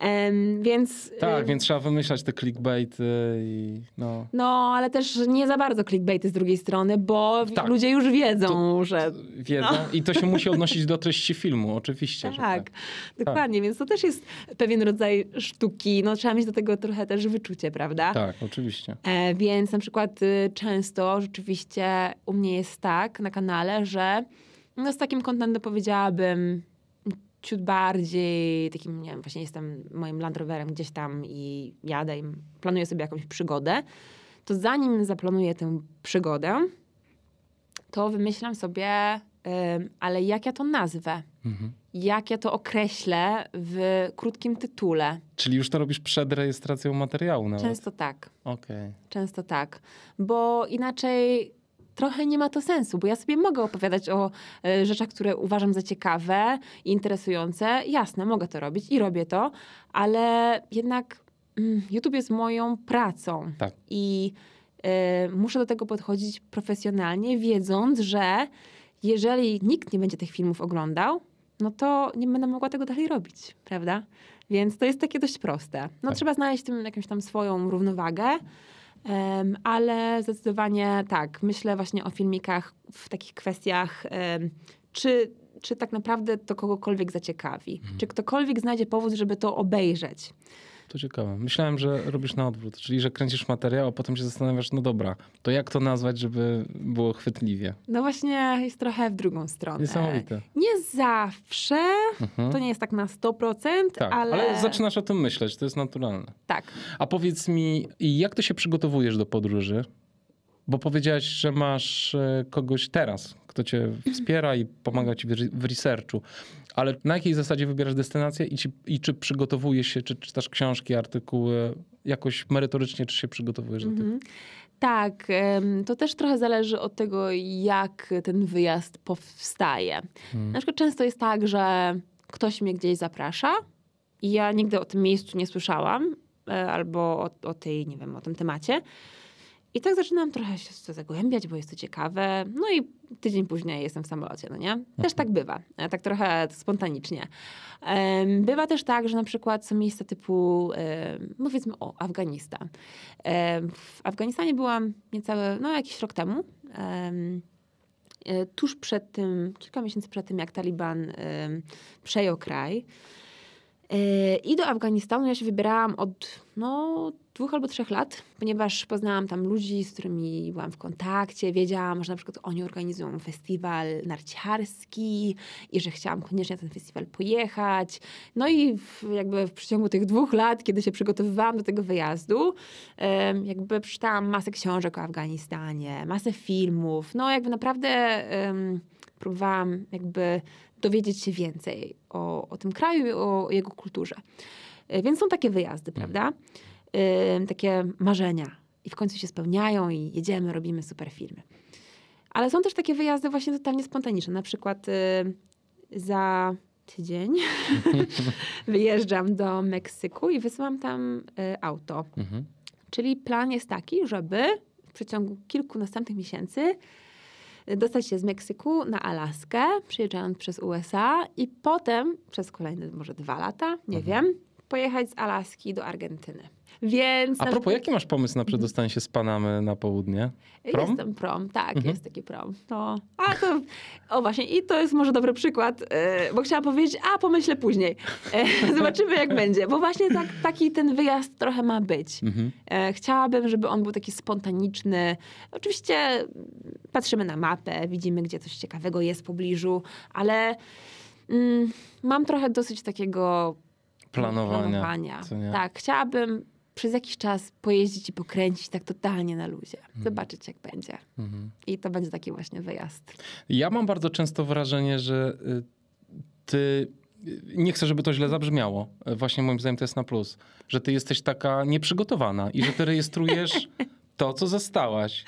Em, więc. Tak, y, więc trzeba wymyślać te clickbaity i no... No, ale też nie za bardzo clickbaity z drugiej strony, bo Tak. ludzie już wiedzą, że Wiedzą i to się musi odnosić do treści filmu, oczywiście, Tak, tak. dokładnie, więc to też jest pewien rodzaj sztuki. No, trzeba mieć do tego trochę też wyczucie, prawda? Tak, oczywiście. E, więc na przykład y, często rzeczywiście u mnie jest tak na kanale, że no, z takim contentem powiedziałabym ciut bardziej takim, nie wiem, właśnie jestem moim Land Roverem gdzieś tam i jadę i planuję sobie jakąś przygodę, to zanim zaplanuję tę przygodę, to wymyślam sobie, ale jak ja to nazwę? Mhm. Jak ja to określę w krótkim tytule? Czyli już to robisz przed rejestracją materiału nawet. Często tak. Okej. Często tak, bo inaczej trochę nie ma to sensu, bo ja sobie mogę opowiadać o e, rzeczach, które uważam za ciekawe i interesujące. Jasne, mogę to robić i robię to, ale jednak mm, YouTube jest moją pracą Tak. i e, muszę do tego podchodzić profesjonalnie, wiedząc, że jeżeli nikt nie będzie tych filmów oglądał, no to nie będę mogła tego dalej robić, prawda? Więc to jest takie dość proste. No Tak. trzeba znaleźć w tym jakąś tam swoją równowagę, em, ale zdecydowanie tak, myślę właśnie o filmikach w takich kwestiach, em, czy, czy tak naprawdę to kogokolwiek zaciekawi. Mhm. Czy ktokolwiek znajdzie powód, żeby to obejrzeć. To ciekawe. Myślałem, że robisz na odwrót, czyli że kręcisz materiał, a potem się zastanawiasz, no dobra, to jak to nazwać, żeby było chwytliwie? No właśnie jest trochę w drugą stronę. Niesamowite. Nie zawsze, Mhm. to nie jest tak na 100%, Tak, ale... ale zaczynasz o tym myśleć, to jest naturalne. Tak. A powiedz mi, jak ty się przygotowujesz do podróży? Bo powiedziałaś, że masz e, kogoś teraz, kto cię wspiera i pomaga ci w re- w researchu. Ale na jakiej zasadzie wybierasz destynację i, ci, i czy przygotowujesz się, czy czytasz książki, artykuły, jakoś merytorycznie, czy się przygotowujesz do tych? Mhm. Tak, em, to też trochę zależy od tego, jak ten wyjazd powstaje. Hmm. Na przykład często jest tak, że ktoś mnie gdzieś zaprasza i ja nigdy o tym miejscu nie słyszałam, e, albo o, o tej, nie wiem, o tym temacie. I tak zaczynam trochę się zagłębiać, bo jest to ciekawe. No i tydzień później jestem w samolocie, no nie? Też tak bywa. e, Tak trochę spontanicznie. Bywa też tak, że na przykład są miejsca typu, powiedzmy, o, Afganistan. W Afganistanie byłam niecałe, no jakiś rok temu. Em, e, Tuż przed tym, kilka miesięcy przed tym, jak Taliban przejął kraj. E, I do Afganistanu ja się wybierałam od no, dwóch albo trzech lat, ponieważ poznałam tam ludzi, z którymi byłam w kontakcie. Wiedziałam, że na przykład oni organizują festiwal narciarski i że chciałam koniecznie na ten festiwal pojechać. No i w, jakby w przeciągu tych dwóch lat, kiedy się przygotowywałam do tego wyjazdu, jakby przeczytałam masę książek o Afganistanie, masę filmów. No jakby naprawdę próbowałam jakby dowiedzieć się więcej o, o tym kraju i o jego kulturze. E, Więc są takie wyjazdy, prawda? Ym, takie marzenia. I w końcu się spełniają i jedziemy, robimy super filmy. Ale są też takie wyjazdy właśnie totalnie spontaniczne. Na przykład y, za tydzień wyjeżdżam do Meksyku i wysyłam tam auto. Mhm. Czyli plan jest taki, żeby w przeciągu kilku następnych miesięcy dostać się z Meksyku na Alaskę, przejeżdżając przez USA i potem przez kolejne może dwa lata, nie Mhm. wiem, pojechać z Alaski do Argentyny. Więc A propos, jaki masz pomysł na przedostanie się z Panamy na południe? Prom? Jestem prom, tak, Mhm. jest taki prom. No, a to, o właśnie, i to jest może dobry przykład, e, bo chciałam powiedzieć, a pomyślę później. E, zobaczymy jak będzie, bo właśnie tak, taki ten wyjazd trochę ma być. Mhm. E, Chciałabym, żeby on był taki spontaniczny. Oczywiście patrzymy na mapę, widzimy, gdzie coś ciekawego jest w pobliżu, ale mm, mam trochę dosyć takiego Planowania. planowania. Tak, chciałabym przez jakiś czas pojeździć i pokręcić tak totalnie na luzie. Mhm. Zobaczyć, jak będzie. Mhm. I to będzie taki właśnie wyjazd. Ja mam bardzo często wrażenie, że y, ty. Nie chcę, żeby to źle zabrzmiało. Y, Właśnie moim zdaniem to jest na plus. Że ty jesteś taka nieprzygotowana i że ty rejestrujesz to, co zastałaś.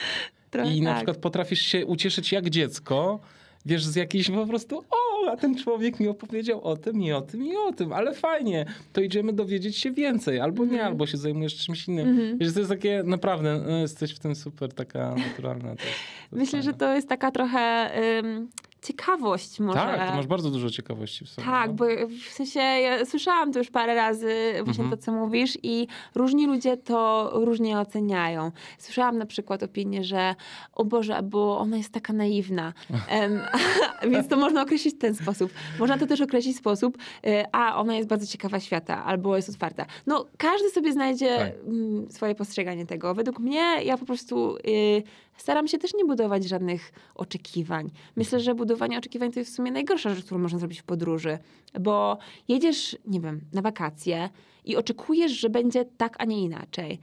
Trochę I na tak. przykład potrafisz się ucieszyć jak dziecko, wiesz, z jakiejś po prostu, o, a ten człowiek mi opowiedział o tym i o tym i o tym, ale fajnie, to idziemy dowiedzieć się więcej, albo nie, Mhm. albo się zajmujesz czymś innym. Mhm. Wiesz, to jest takie, naprawdę, no, jesteś w tym super taka naturalna. To jest, to Myślę, że fajne. to jest taka trochę ym, ciekawość może. Tak, ty masz bardzo dużo ciekawości w sobie. Tak, no. bo w sensie ja słyszałam to już parę razy właśnie Mhm. to, co mówisz i różni ludzie to różnie oceniają. Słyszałam na przykład opinię, że o Boże, bo ona jest taka naiwna. Więc to można określić w ten sposób. Można to też określić w sposób, y, a ona jest bardzo ciekawa świata, albo jest otwarta. No, każdy sobie znajdzie Tak. mm, swoje postrzeganie tego. Według mnie ja po prostu y, staram się też nie budować żadnych oczekiwań. Myślę, że budowanie oczekiwań to jest w sumie najgorsza rzecz, którą można zrobić w podróży, bo jedziesz, nie wiem, na wakacje i oczekujesz, że będzie tak, a nie inaczej.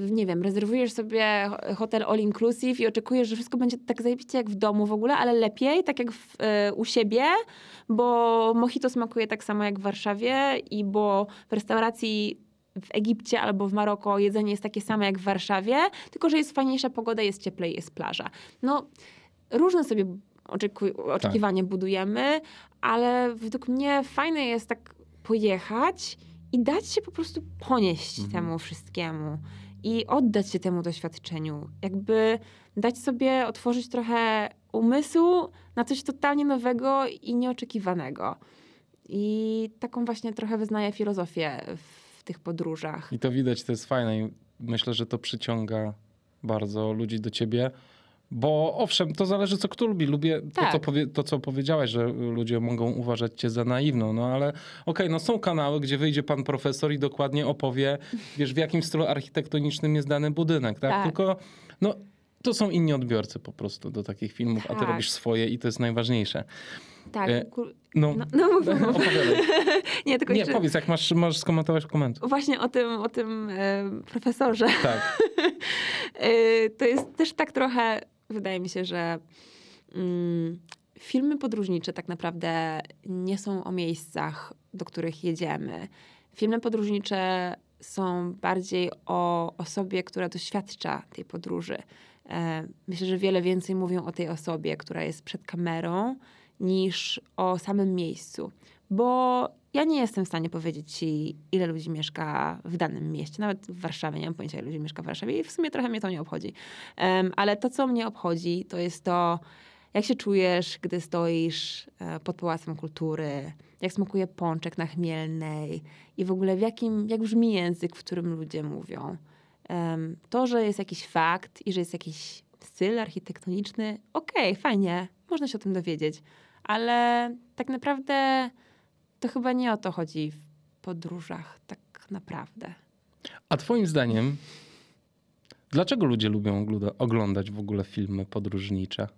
Nie wiem, rezerwujesz sobie ho- hotel all inclusive i oczekujesz, że wszystko będzie tak zajebiście jak w domu w ogóle, ale lepiej, tak jak w, y, u siebie, bo mojito smakuje tak samo jak w Warszawie i bo w restauracji w Egipcie albo w Maroko jedzenie jest takie same jak w Warszawie, tylko że jest fajniejsza pogoda, jest cieplej, jest plaża. No, różne sobie oczekiwania budujemy, ale według mnie fajne jest tak pojechać i dać się po prostu ponieść Mhm. temu wszystkiemu i oddać się temu doświadczeniu. Jakby dać sobie otworzyć trochę umysłu na coś totalnie nowego i nieoczekiwanego. I taką właśnie trochę wyznaję filozofię w tych podróżach. I to widać, to jest fajne i myślę, że to przyciąga bardzo ludzi do ciebie. Bo owszem, to zależy, co kto lubi. Lubię to, Tak. co powie, to, co powiedziałaś, że ludzie mogą uważać cię za naiwną. No ale okej, no są kanały, gdzie wyjdzie pan profesor i dokładnie opowie, wiesz, w jakim stylu architektonicznym jest dany budynek, tak? Tak. Tylko, no, to są inni odbiorcy po prostu do takich filmów, a ty Tak. robisz swoje i to jest najważniejsze. Tak. E, No, No, no mów, mów, mów. opowiadaj. Nie, tylko Nie, powiedz, jak masz, możesz skomentować koment. właśnie o tym, o tym e, profesorze. Tak. E, to jest też tak trochę, wydaje mi się, że mm, filmy podróżnicze tak naprawdę nie są o miejscach, do których jedziemy. Filmy podróżnicze są bardziej o osobie, która doświadcza tej podróży. E, myślę, że wiele więcej mówią o tej osobie, która jest przed kamerą, niż o samym miejscu. Bo ja nie jestem w stanie powiedzieć ci, ile ludzi mieszka w danym mieście. Nawet w Warszawie nie mam pojęcia, ile ludzi mieszka w Warszawie i w sumie trochę mnie to nie obchodzi. Em, ale to, co mnie obchodzi, to jest to, jak się czujesz, gdy stoisz e, pod Pałacem Kultury, jak smakuje pączek na Chmielnej i w ogóle w jakim, jak brzmi język, w którym ludzie mówią. Em, to, że jest jakiś fakt i że jest jakiś styl architektoniczny, okej, fajnie, można się o tym dowiedzieć, ale tak naprawdę to chyba nie o to chodzi w podróżach, tak naprawdę. A twoim zdaniem, dlaczego ludzie lubią oglądać w ogóle filmy podróżnicze?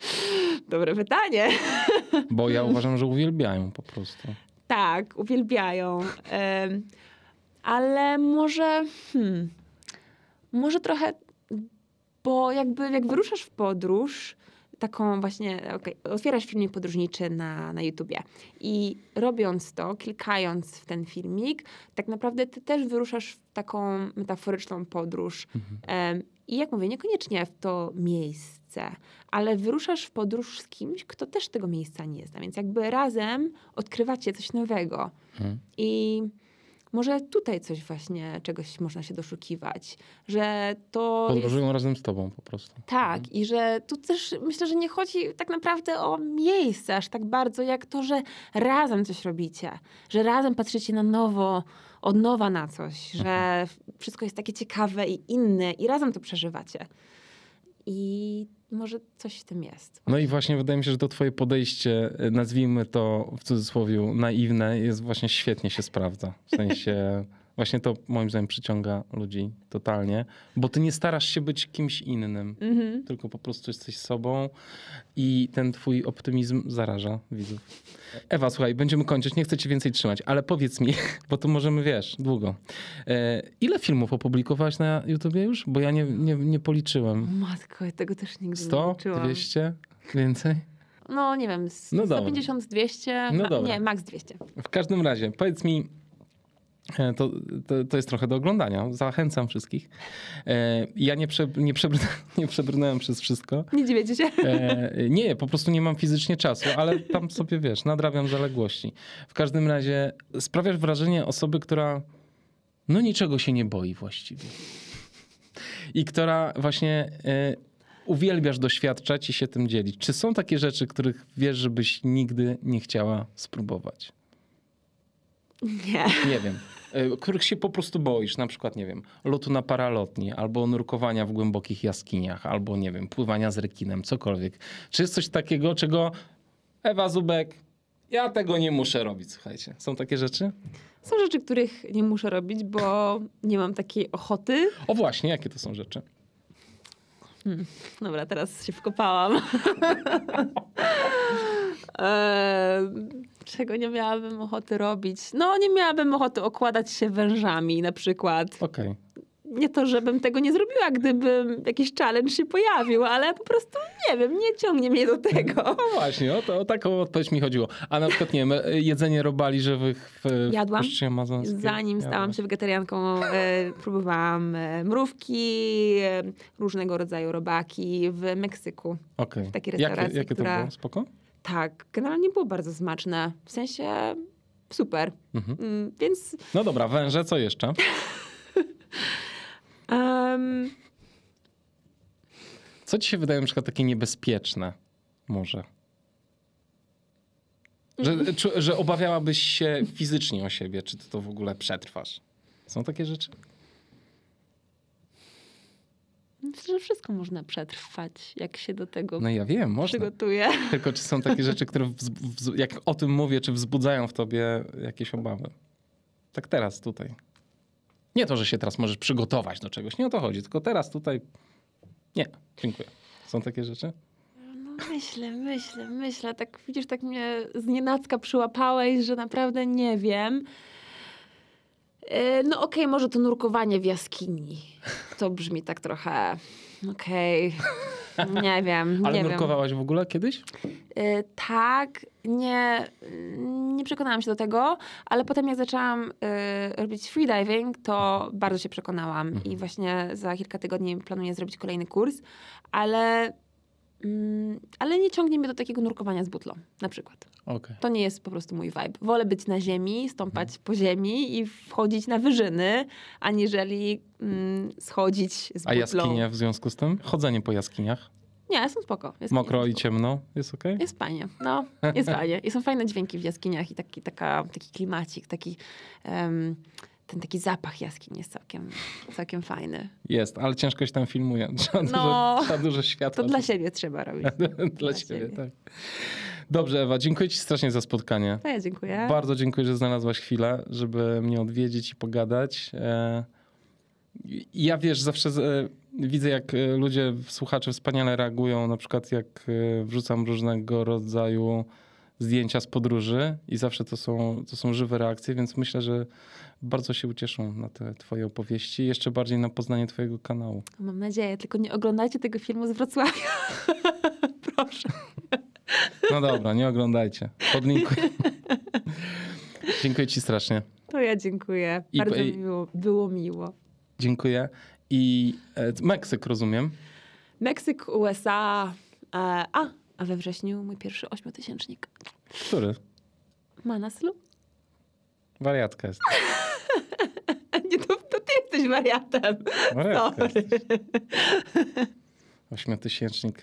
Dobre pytanie. Bo ja uważam, że uwielbiają po prostu. Tak, uwielbiają. Ale może. Hmm, może trochę. Bo jakby jak wyruszasz w podróż, taką właśnie, okej, otwierasz filmik podróżniczy na, na YouTubie i robiąc to, klikając w ten filmik, tak naprawdę ty też wyruszasz w taką metaforyczną podróż. Em, I jak mówię, niekoniecznie w to miejsce, ale wyruszasz w podróż z kimś, kto też tego miejsca nie zna. Więc jakby razem odkrywacie coś nowego. Mhm. I może tutaj coś właśnie, czegoś można się doszukiwać. Że to jest Podróżują razem z tobą po prostu. tak, i że tu też myślę, że nie chodzi tak naprawdę o miejsce aż tak bardzo, jak to, że razem coś robicie, że razem patrzycie na nowo, od nowa na coś, że wszystko jest takie ciekawe i inne i razem to przeżywacie. I może coś w tym jest. No i właśnie wydaje mi się, że to twoje podejście, y, nazwijmy to w cudzysłowie naiwne, jest właśnie świetnie się sprawdza. W sensie właśnie to moim zdaniem przyciąga ludzi totalnie, bo ty nie starasz się być kimś innym, Mhm. tylko po prostu jesteś sobą i ten twój optymizm zaraża widzów. Ewa, słuchaj, będziemy kończyć, nie chcę cię więcej trzymać, ale powiedz mi, bo to możemy, wiesz, długo. E, ile filmów opublikowałaś na YouTubie już? Bo ja nie, nie, nie policzyłem. Matko, ja tego też nigdy nie 100? uczyłam. 200? Więcej? No nie wiem, s- No dobra. 150, 200, No ma- nie, max 200. W każdym razie, powiedz mi, to, to, to jest trochę do oglądania. Zachęcam wszystkich. E, Ja nie, prze, nie, nie przebrnąłem przez wszystko. Nie dziwiecie się? E, Nie, po prostu nie mam fizycznie czasu, ale tam sobie wiesz, nadrabiam zaległości. W każdym razie sprawiasz wrażenie osoby, która no niczego się nie boi właściwie. I która właśnie e, uwielbiasz doświadczać i się tym dzielić. Czy są takie rzeczy, których wiesz, żebyś nigdy nie chciała spróbować? Nie. Nie wiem. E, Których się po prostu boisz, na przykład, nie wiem, lotu na paralotni, albo nurkowania w głębokich jaskiniach, albo, nie wiem, pływania z rekinem, cokolwiek. Czy jest coś takiego, czego Ewa Zubek, ja tego nie muszę robić, słuchajcie. Są takie rzeczy? Są rzeczy, których nie muszę robić, bo nie mam takiej ochoty. O właśnie, jakie to są rzeczy? Dobra, teraz się wkopałam. Eee, czego nie miałabym ochoty robić? No, nie miałabym ochoty okładać się wężami na przykład. Okej. Nie to, żebym tego nie zrobiła, gdybym jakiś challenge się pojawił, ale po prostu nie wiem, nie ciągnie mnie do tego. No właśnie, o, to, o taką odpowiedź mi chodziło. A na przykład, nie wiem, e, jedzenie robali żywych w, Jadłam. Puszczy Amazońskiej? Zanim stałam Jadłaś. się wegetarianką, e, próbowałam e, mrówki, e, różnego rodzaju robaki w Meksyku. Okej. w takiej Jakie, restauracji, jakie to która- było? Spoko? Tak, generalnie było bardzo smaczne. W sensie super. Mhm. Mm, Więc No dobra, węże, co jeszcze? em, Co ci się wydaje na przykład takie niebezpieczne może? Że, że obawiałabyś się fizycznie o siebie, czy ty to w ogóle przetrwasz? Są takie rzeczy? Myślę, że wszystko można przetrwać, jak się do tego No ja wiem, można. przygotuje. Tylko czy są takie rzeczy, które jak o tym mówię, czy wzbudzają w tobie jakieś obawy? Tak teraz, tutaj. Nie to, że się teraz możesz przygotować do czegoś, nie o to chodzi, tylko teraz, tutaj. Nie, dziękuję. Są takie rzeczy? No myślę, myślę, myślę. Tak widzisz, tak mnie z nienacka przyłapałeś, że naprawdę nie wiem. E, No okej, może to nurkowanie w jaskini. To brzmi tak trochę... Okej, nie wiem, Ale nie wiem. nurkowałaś w ogóle kiedyś? E, tak, nie, nie przekonałam się do tego, ale potem jak zaczęłam e, robić freediving, to bardzo się przekonałam i właśnie za kilka tygodni planuję zrobić kolejny kurs, ale, mm, ale nie ciągnie mnie do takiego nurkowania z butlą, na przykład. Okej. To nie jest po prostu mój vibe. Wolę być na ziemi, stąpać po ziemi i wchodzić na wyżyny, aniżeli mm, schodzić z A butlą. jaskinie w związku z tym? Chodzenie po jaskiniach? Nie, są spoko. Jaskinie Mokro są i spoko. ciemno? Jest okej? Jest fajnie, no, jest fajnie. I są fajne dźwięki w jaskiniach i taki, taka, taki klimacik, taki, em, ten taki zapach jaskiń jest całkiem, całkiem fajny. Jest, ale ciężko się tam filmuje. Trzeba, No, dużo, trzeba dużo światła. To dla siebie trzeba robić. dla dla siebie, siebie. tak. Dobrze, Ewa, dziękuję ci strasznie za spotkanie. To ja dziękuję. Bardzo dziękuję, że znalazłaś chwilę, żeby mnie odwiedzić i pogadać. E, Ja wiesz, zawsze e, widzę, jak e, ludzie, słuchacze wspaniale reagują, na przykład jak wrzucam różnego rodzaju zdjęcia z podróży i zawsze to są, to są żywe reakcje, więc myślę, że bardzo się ucieszą na te twoje opowieści i jeszcze bardziej na poznanie twojego kanału. Mam nadzieję, tylko nie oglądajcie tego filmu z Wrocławia. Proszę. No dobra, nie oglądajcie. Podlinkuję. Dziękuję ci strasznie. To ja dziękuję. Bardzo i- miło, było miło. Dziękuję. I e, Meksyk, rozumiem. Meksyk, USA. E, a, a we wrześniu mój pierwszy ośmiotysięcznik. Który? Manaslu? Wariatka jest. Nie, to, to ty jesteś wariatem. Wariatka. Ośmiotysięcznik.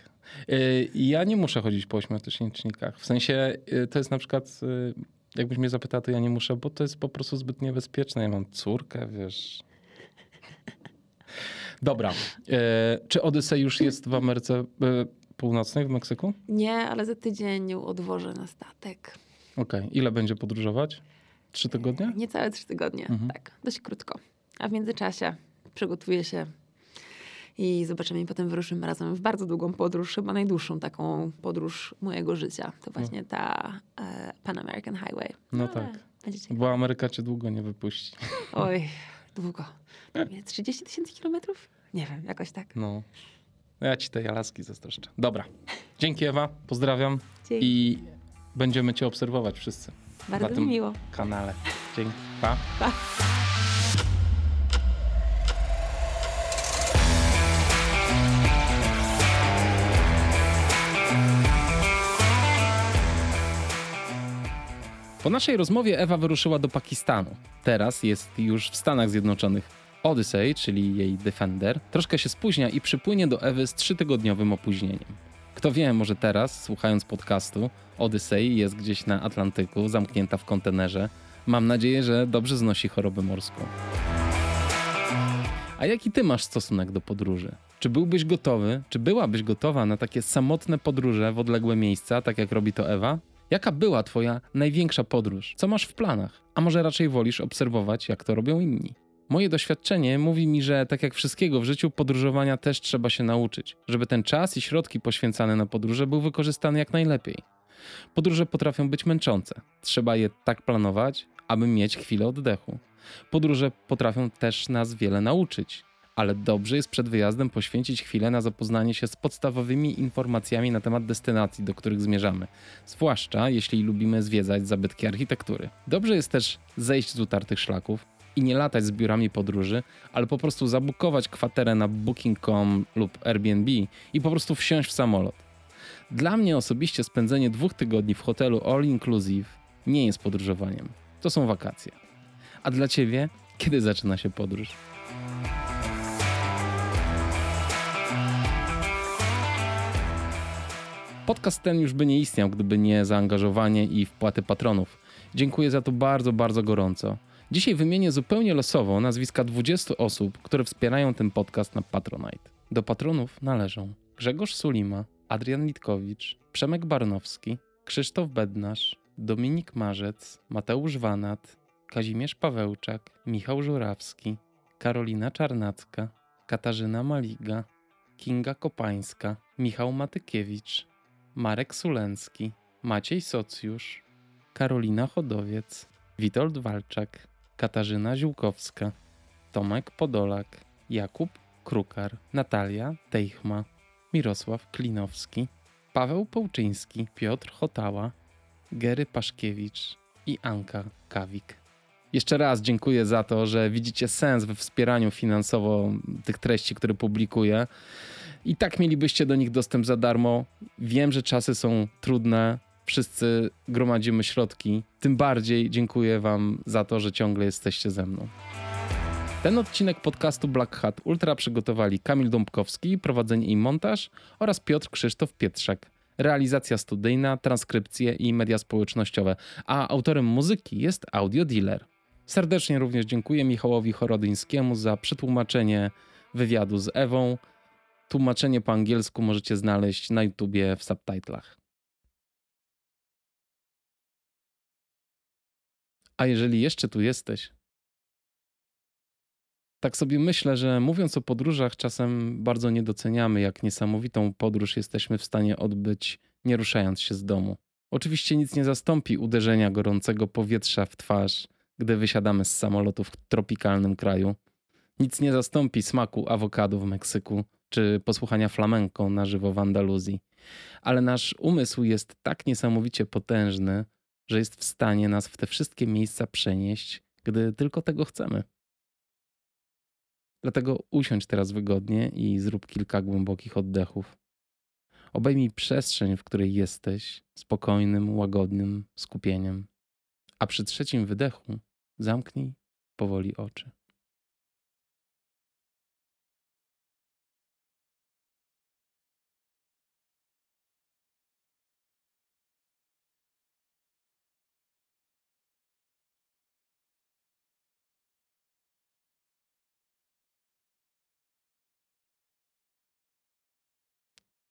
Y, Ja nie muszę chodzić po ośmiotysięcznikach. W sensie y, to jest na przykład, y, jakbyś mnie zapytał, to ja nie muszę, bo to jest po prostu zbyt niebezpieczne. Ja mam córkę, wiesz. Dobra. Czy Odyssey już jest w Ameryce Północnej, w Meksyku? Nie, ale za tydzień ją odwożę na statek. Okej. Ile będzie podróżować? Trzy tygodnie? Niecałe trzy tygodnie, Mhm. tak, dość krótko. A w międzyczasie przygotuję się i zobaczymy i potem wyruszymy razem w bardzo długą podróż, chyba najdłuższą taką podróż mojego życia. To właśnie ta e, Pan American Highway. No Ale tak. Bo Ameryka cię długo nie wypuści. Oj, długo. Nie wiem, 30 tysięcy kilometrów? Nie wiem, jakoś tak. No. Ja ci tej Alaski zazdroszczę. Dobra. Dzięki Ewa, pozdrawiam Dzięki. i będziemy cię obserwować wszyscy Bardzo na mi tym miło. kanale. Dzięki. Pa. Pa. Po naszej rozmowie Ewa wyruszyła do Pakistanu. Teraz jest już w Stanach Zjednoczonych. Odyssey, czyli jej Defender, troszkę się spóźnia i przypłynie do Ewy z trzytygodniowym opóźnieniem. Kto wie, może teraz, słuchając podcastu, Odyssey jest gdzieś na Atlantyku, zamknięta w kontenerze. Mam nadzieję, że dobrze znosi chorobę morską. A jaki ty masz stosunek do podróży? Czy byłbyś gotowy, czy byłabyś gotowa na takie samotne podróże w odległe miejsca, tak jak robi to Ewa? Jaka była twoja największa podróż? Co masz w planach? A może raczej wolisz obserwować, jak to robią inni? Moje doświadczenie mówi mi, że tak jak wszystkiego w życiu, podróżowania też trzeba się nauczyć, żeby ten czas i środki poświęcane na podróże był wykorzystany jak najlepiej. Podróże potrafią być męczące. Trzeba je tak planować, aby mieć chwilę oddechu. Podróże potrafią też nas wiele nauczyć, ale dobrze jest przed wyjazdem poświęcić chwilę na zapoznanie się z podstawowymi informacjami na temat destynacji, do których zmierzamy, zwłaszcza jeśli lubimy zwiedzać zabytki architektury. Dobrze jest też zejść z utartych szlaków i nie latać z biurami podróży, ale po prostu zabukować kwaterę na booking.com lub Airbnb i po prostu wsiąść w samolot. Dla mnie osobiście spędzenie dwóch tygodni w hotelu all inclusive nie jest podróżowaniem. To są wakacje. A dla ciebie, kiedy zaczyna się podróż? Podcast ten już by nie istniał, gdyby nie zaangażowanie i wpłaty patronów. Dziękuję za to bardzo, bardzo gorąco. Dzisiaj wymienię zupełnie losowo nazwiska 20 osób, które wspierają ten podcast na Patronite. Do patronów należą Grzegorz Sulima, Adrian Litkowicz, Przemek Barnowski, Krzysztof Bednarz, Dominik Marzec, Mateusz Wanat, Kazimierz Pawełczak, Michał Żurawski, Karolina Czarnacka, Katarzyna Maliga, Kinga Kopańska, Michał Matykiewicz, Marek Sulencki, Maciej Socjusz, Karolina Chodowiec, Witold Walczak, Katarzyna Ziółkowska, Tomek Podolak, Jakub Krukar, Natalia Tejchma, Mirosław Klinowski, Paweł Połczyński, Piotr Hotała, Gery Paszkiewicz i Anka Kawik. Jeszcze raz dziękuję za to, że widzicie sens we wspieraniu finansowo tych treści, które publikuję. I tak mielibyście do nich dostęp za darmo. Wiem, że czasy są trudne, wszyscy gromadzimy środki. Tym bardziej dziękuję Wam za to, że ciągle jesteście ze mną. Ten odcinek podcastu Black Hat Ultra przygotowali Kamil Dąbkowski, prowadzenie i montaż oraz Piotr Krzysztof Pietrzak. Realizacja studyjna, transkrypcje i media społecznościowe, a autorem muzyki jest Audio Dealer. Serdecznie również dziękuję Michałowi Chorodyńskiemu za przetłumaczenie wywiadu z Ewą. Tłumaczenie po angielsku możecie znaleźć na YouTubie w subtitlach. A jeżeli jeszcze tu jesteś, tak sobie myślę, że mówiąc o podróżach, czasem bardzo nie doceniamy, jak niesamowitą podróż jesteśmy w stanie odbyć, nie ruszając się z domu. Oczywiście nic nie zastąpi uderzenia gorącego powietrza w twarz, gdy wysiadamy z samolotu w tropikalnym kraju. Nic nie zastąpi smaku awokado w Meksyku czy posłuchania flamenco na żywo w Andaluzji. Ale nasz umysł jest tak niesamowicie potężny, że jest w stanie nas w te wszystkie miejsca przenieść, gdy tylko tego chcemy. Dlatego usiądź teraz wygodnie i zrób kilka głębokich oddechów. Obejmij przestrzeń, w której jesteś, spokojnym, łagodnym skupieniem. A przy trzecim wydechu zamknij powoli oczy.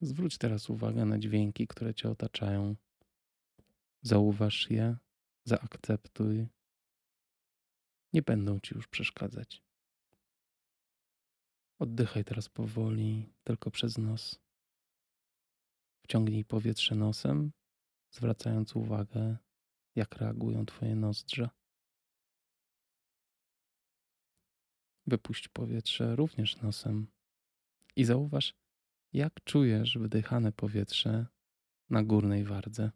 Zwróć teraz uwagę na dźwięki, które cię otaczają. Zauważ je, zaakceptuj. Nie będą ci już przeszkadzać. Oddychaj teraz powoli, tylko przez nos. Wciągnij powietrze nosem, zwracając uwagę, jak reagują Twoje nozdrza. Wypuść powietrze również nosem i zauważ, jak czujesz wydychane powietrze na górnej wardze?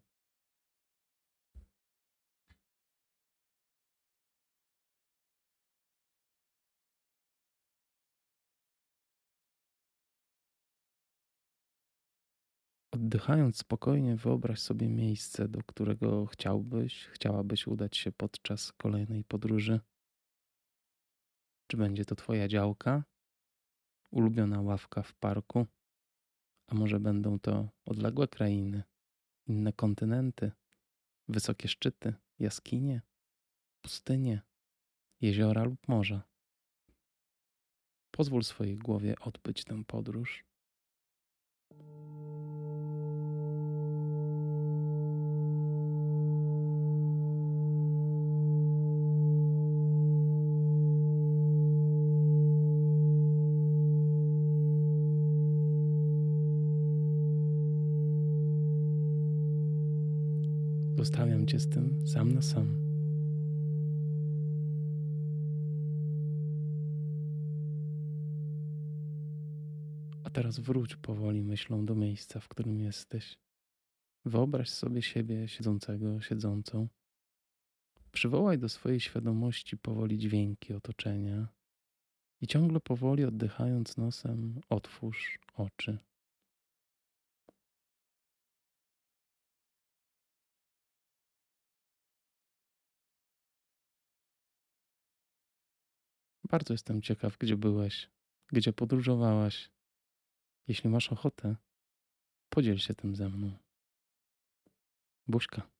Oddychając spokojnie, wyobraź sobie miejsce, do którego chciałbyś, chciałabyś udać się podczas kolejnej podróży. Czy będzie to Twoja działka, ulubiona ławka w parku? A może będą to odległe krainy, inne kontynenty, wysokie szczyty, jaskinie, pustynie, jeziora lub morza. Pozwól swojej głowie odbyć tę podróż. Cię z tym sam na sam. A teraz wróć powoli myślą do miejsca, w którym jesteś. Wyobraź sobie siebie siedzącego, siedzącą. Przywołaj do swojej świadomości powoli dźwięki otoczenia i ciągle powoli oddychając nosem, otwórz oczy. Bardzo jestem ciekaw, gdzie byłeś, gdzie podróżowałaś. Jeśli masz ochotę, podziel się tym ze mną. Buźka.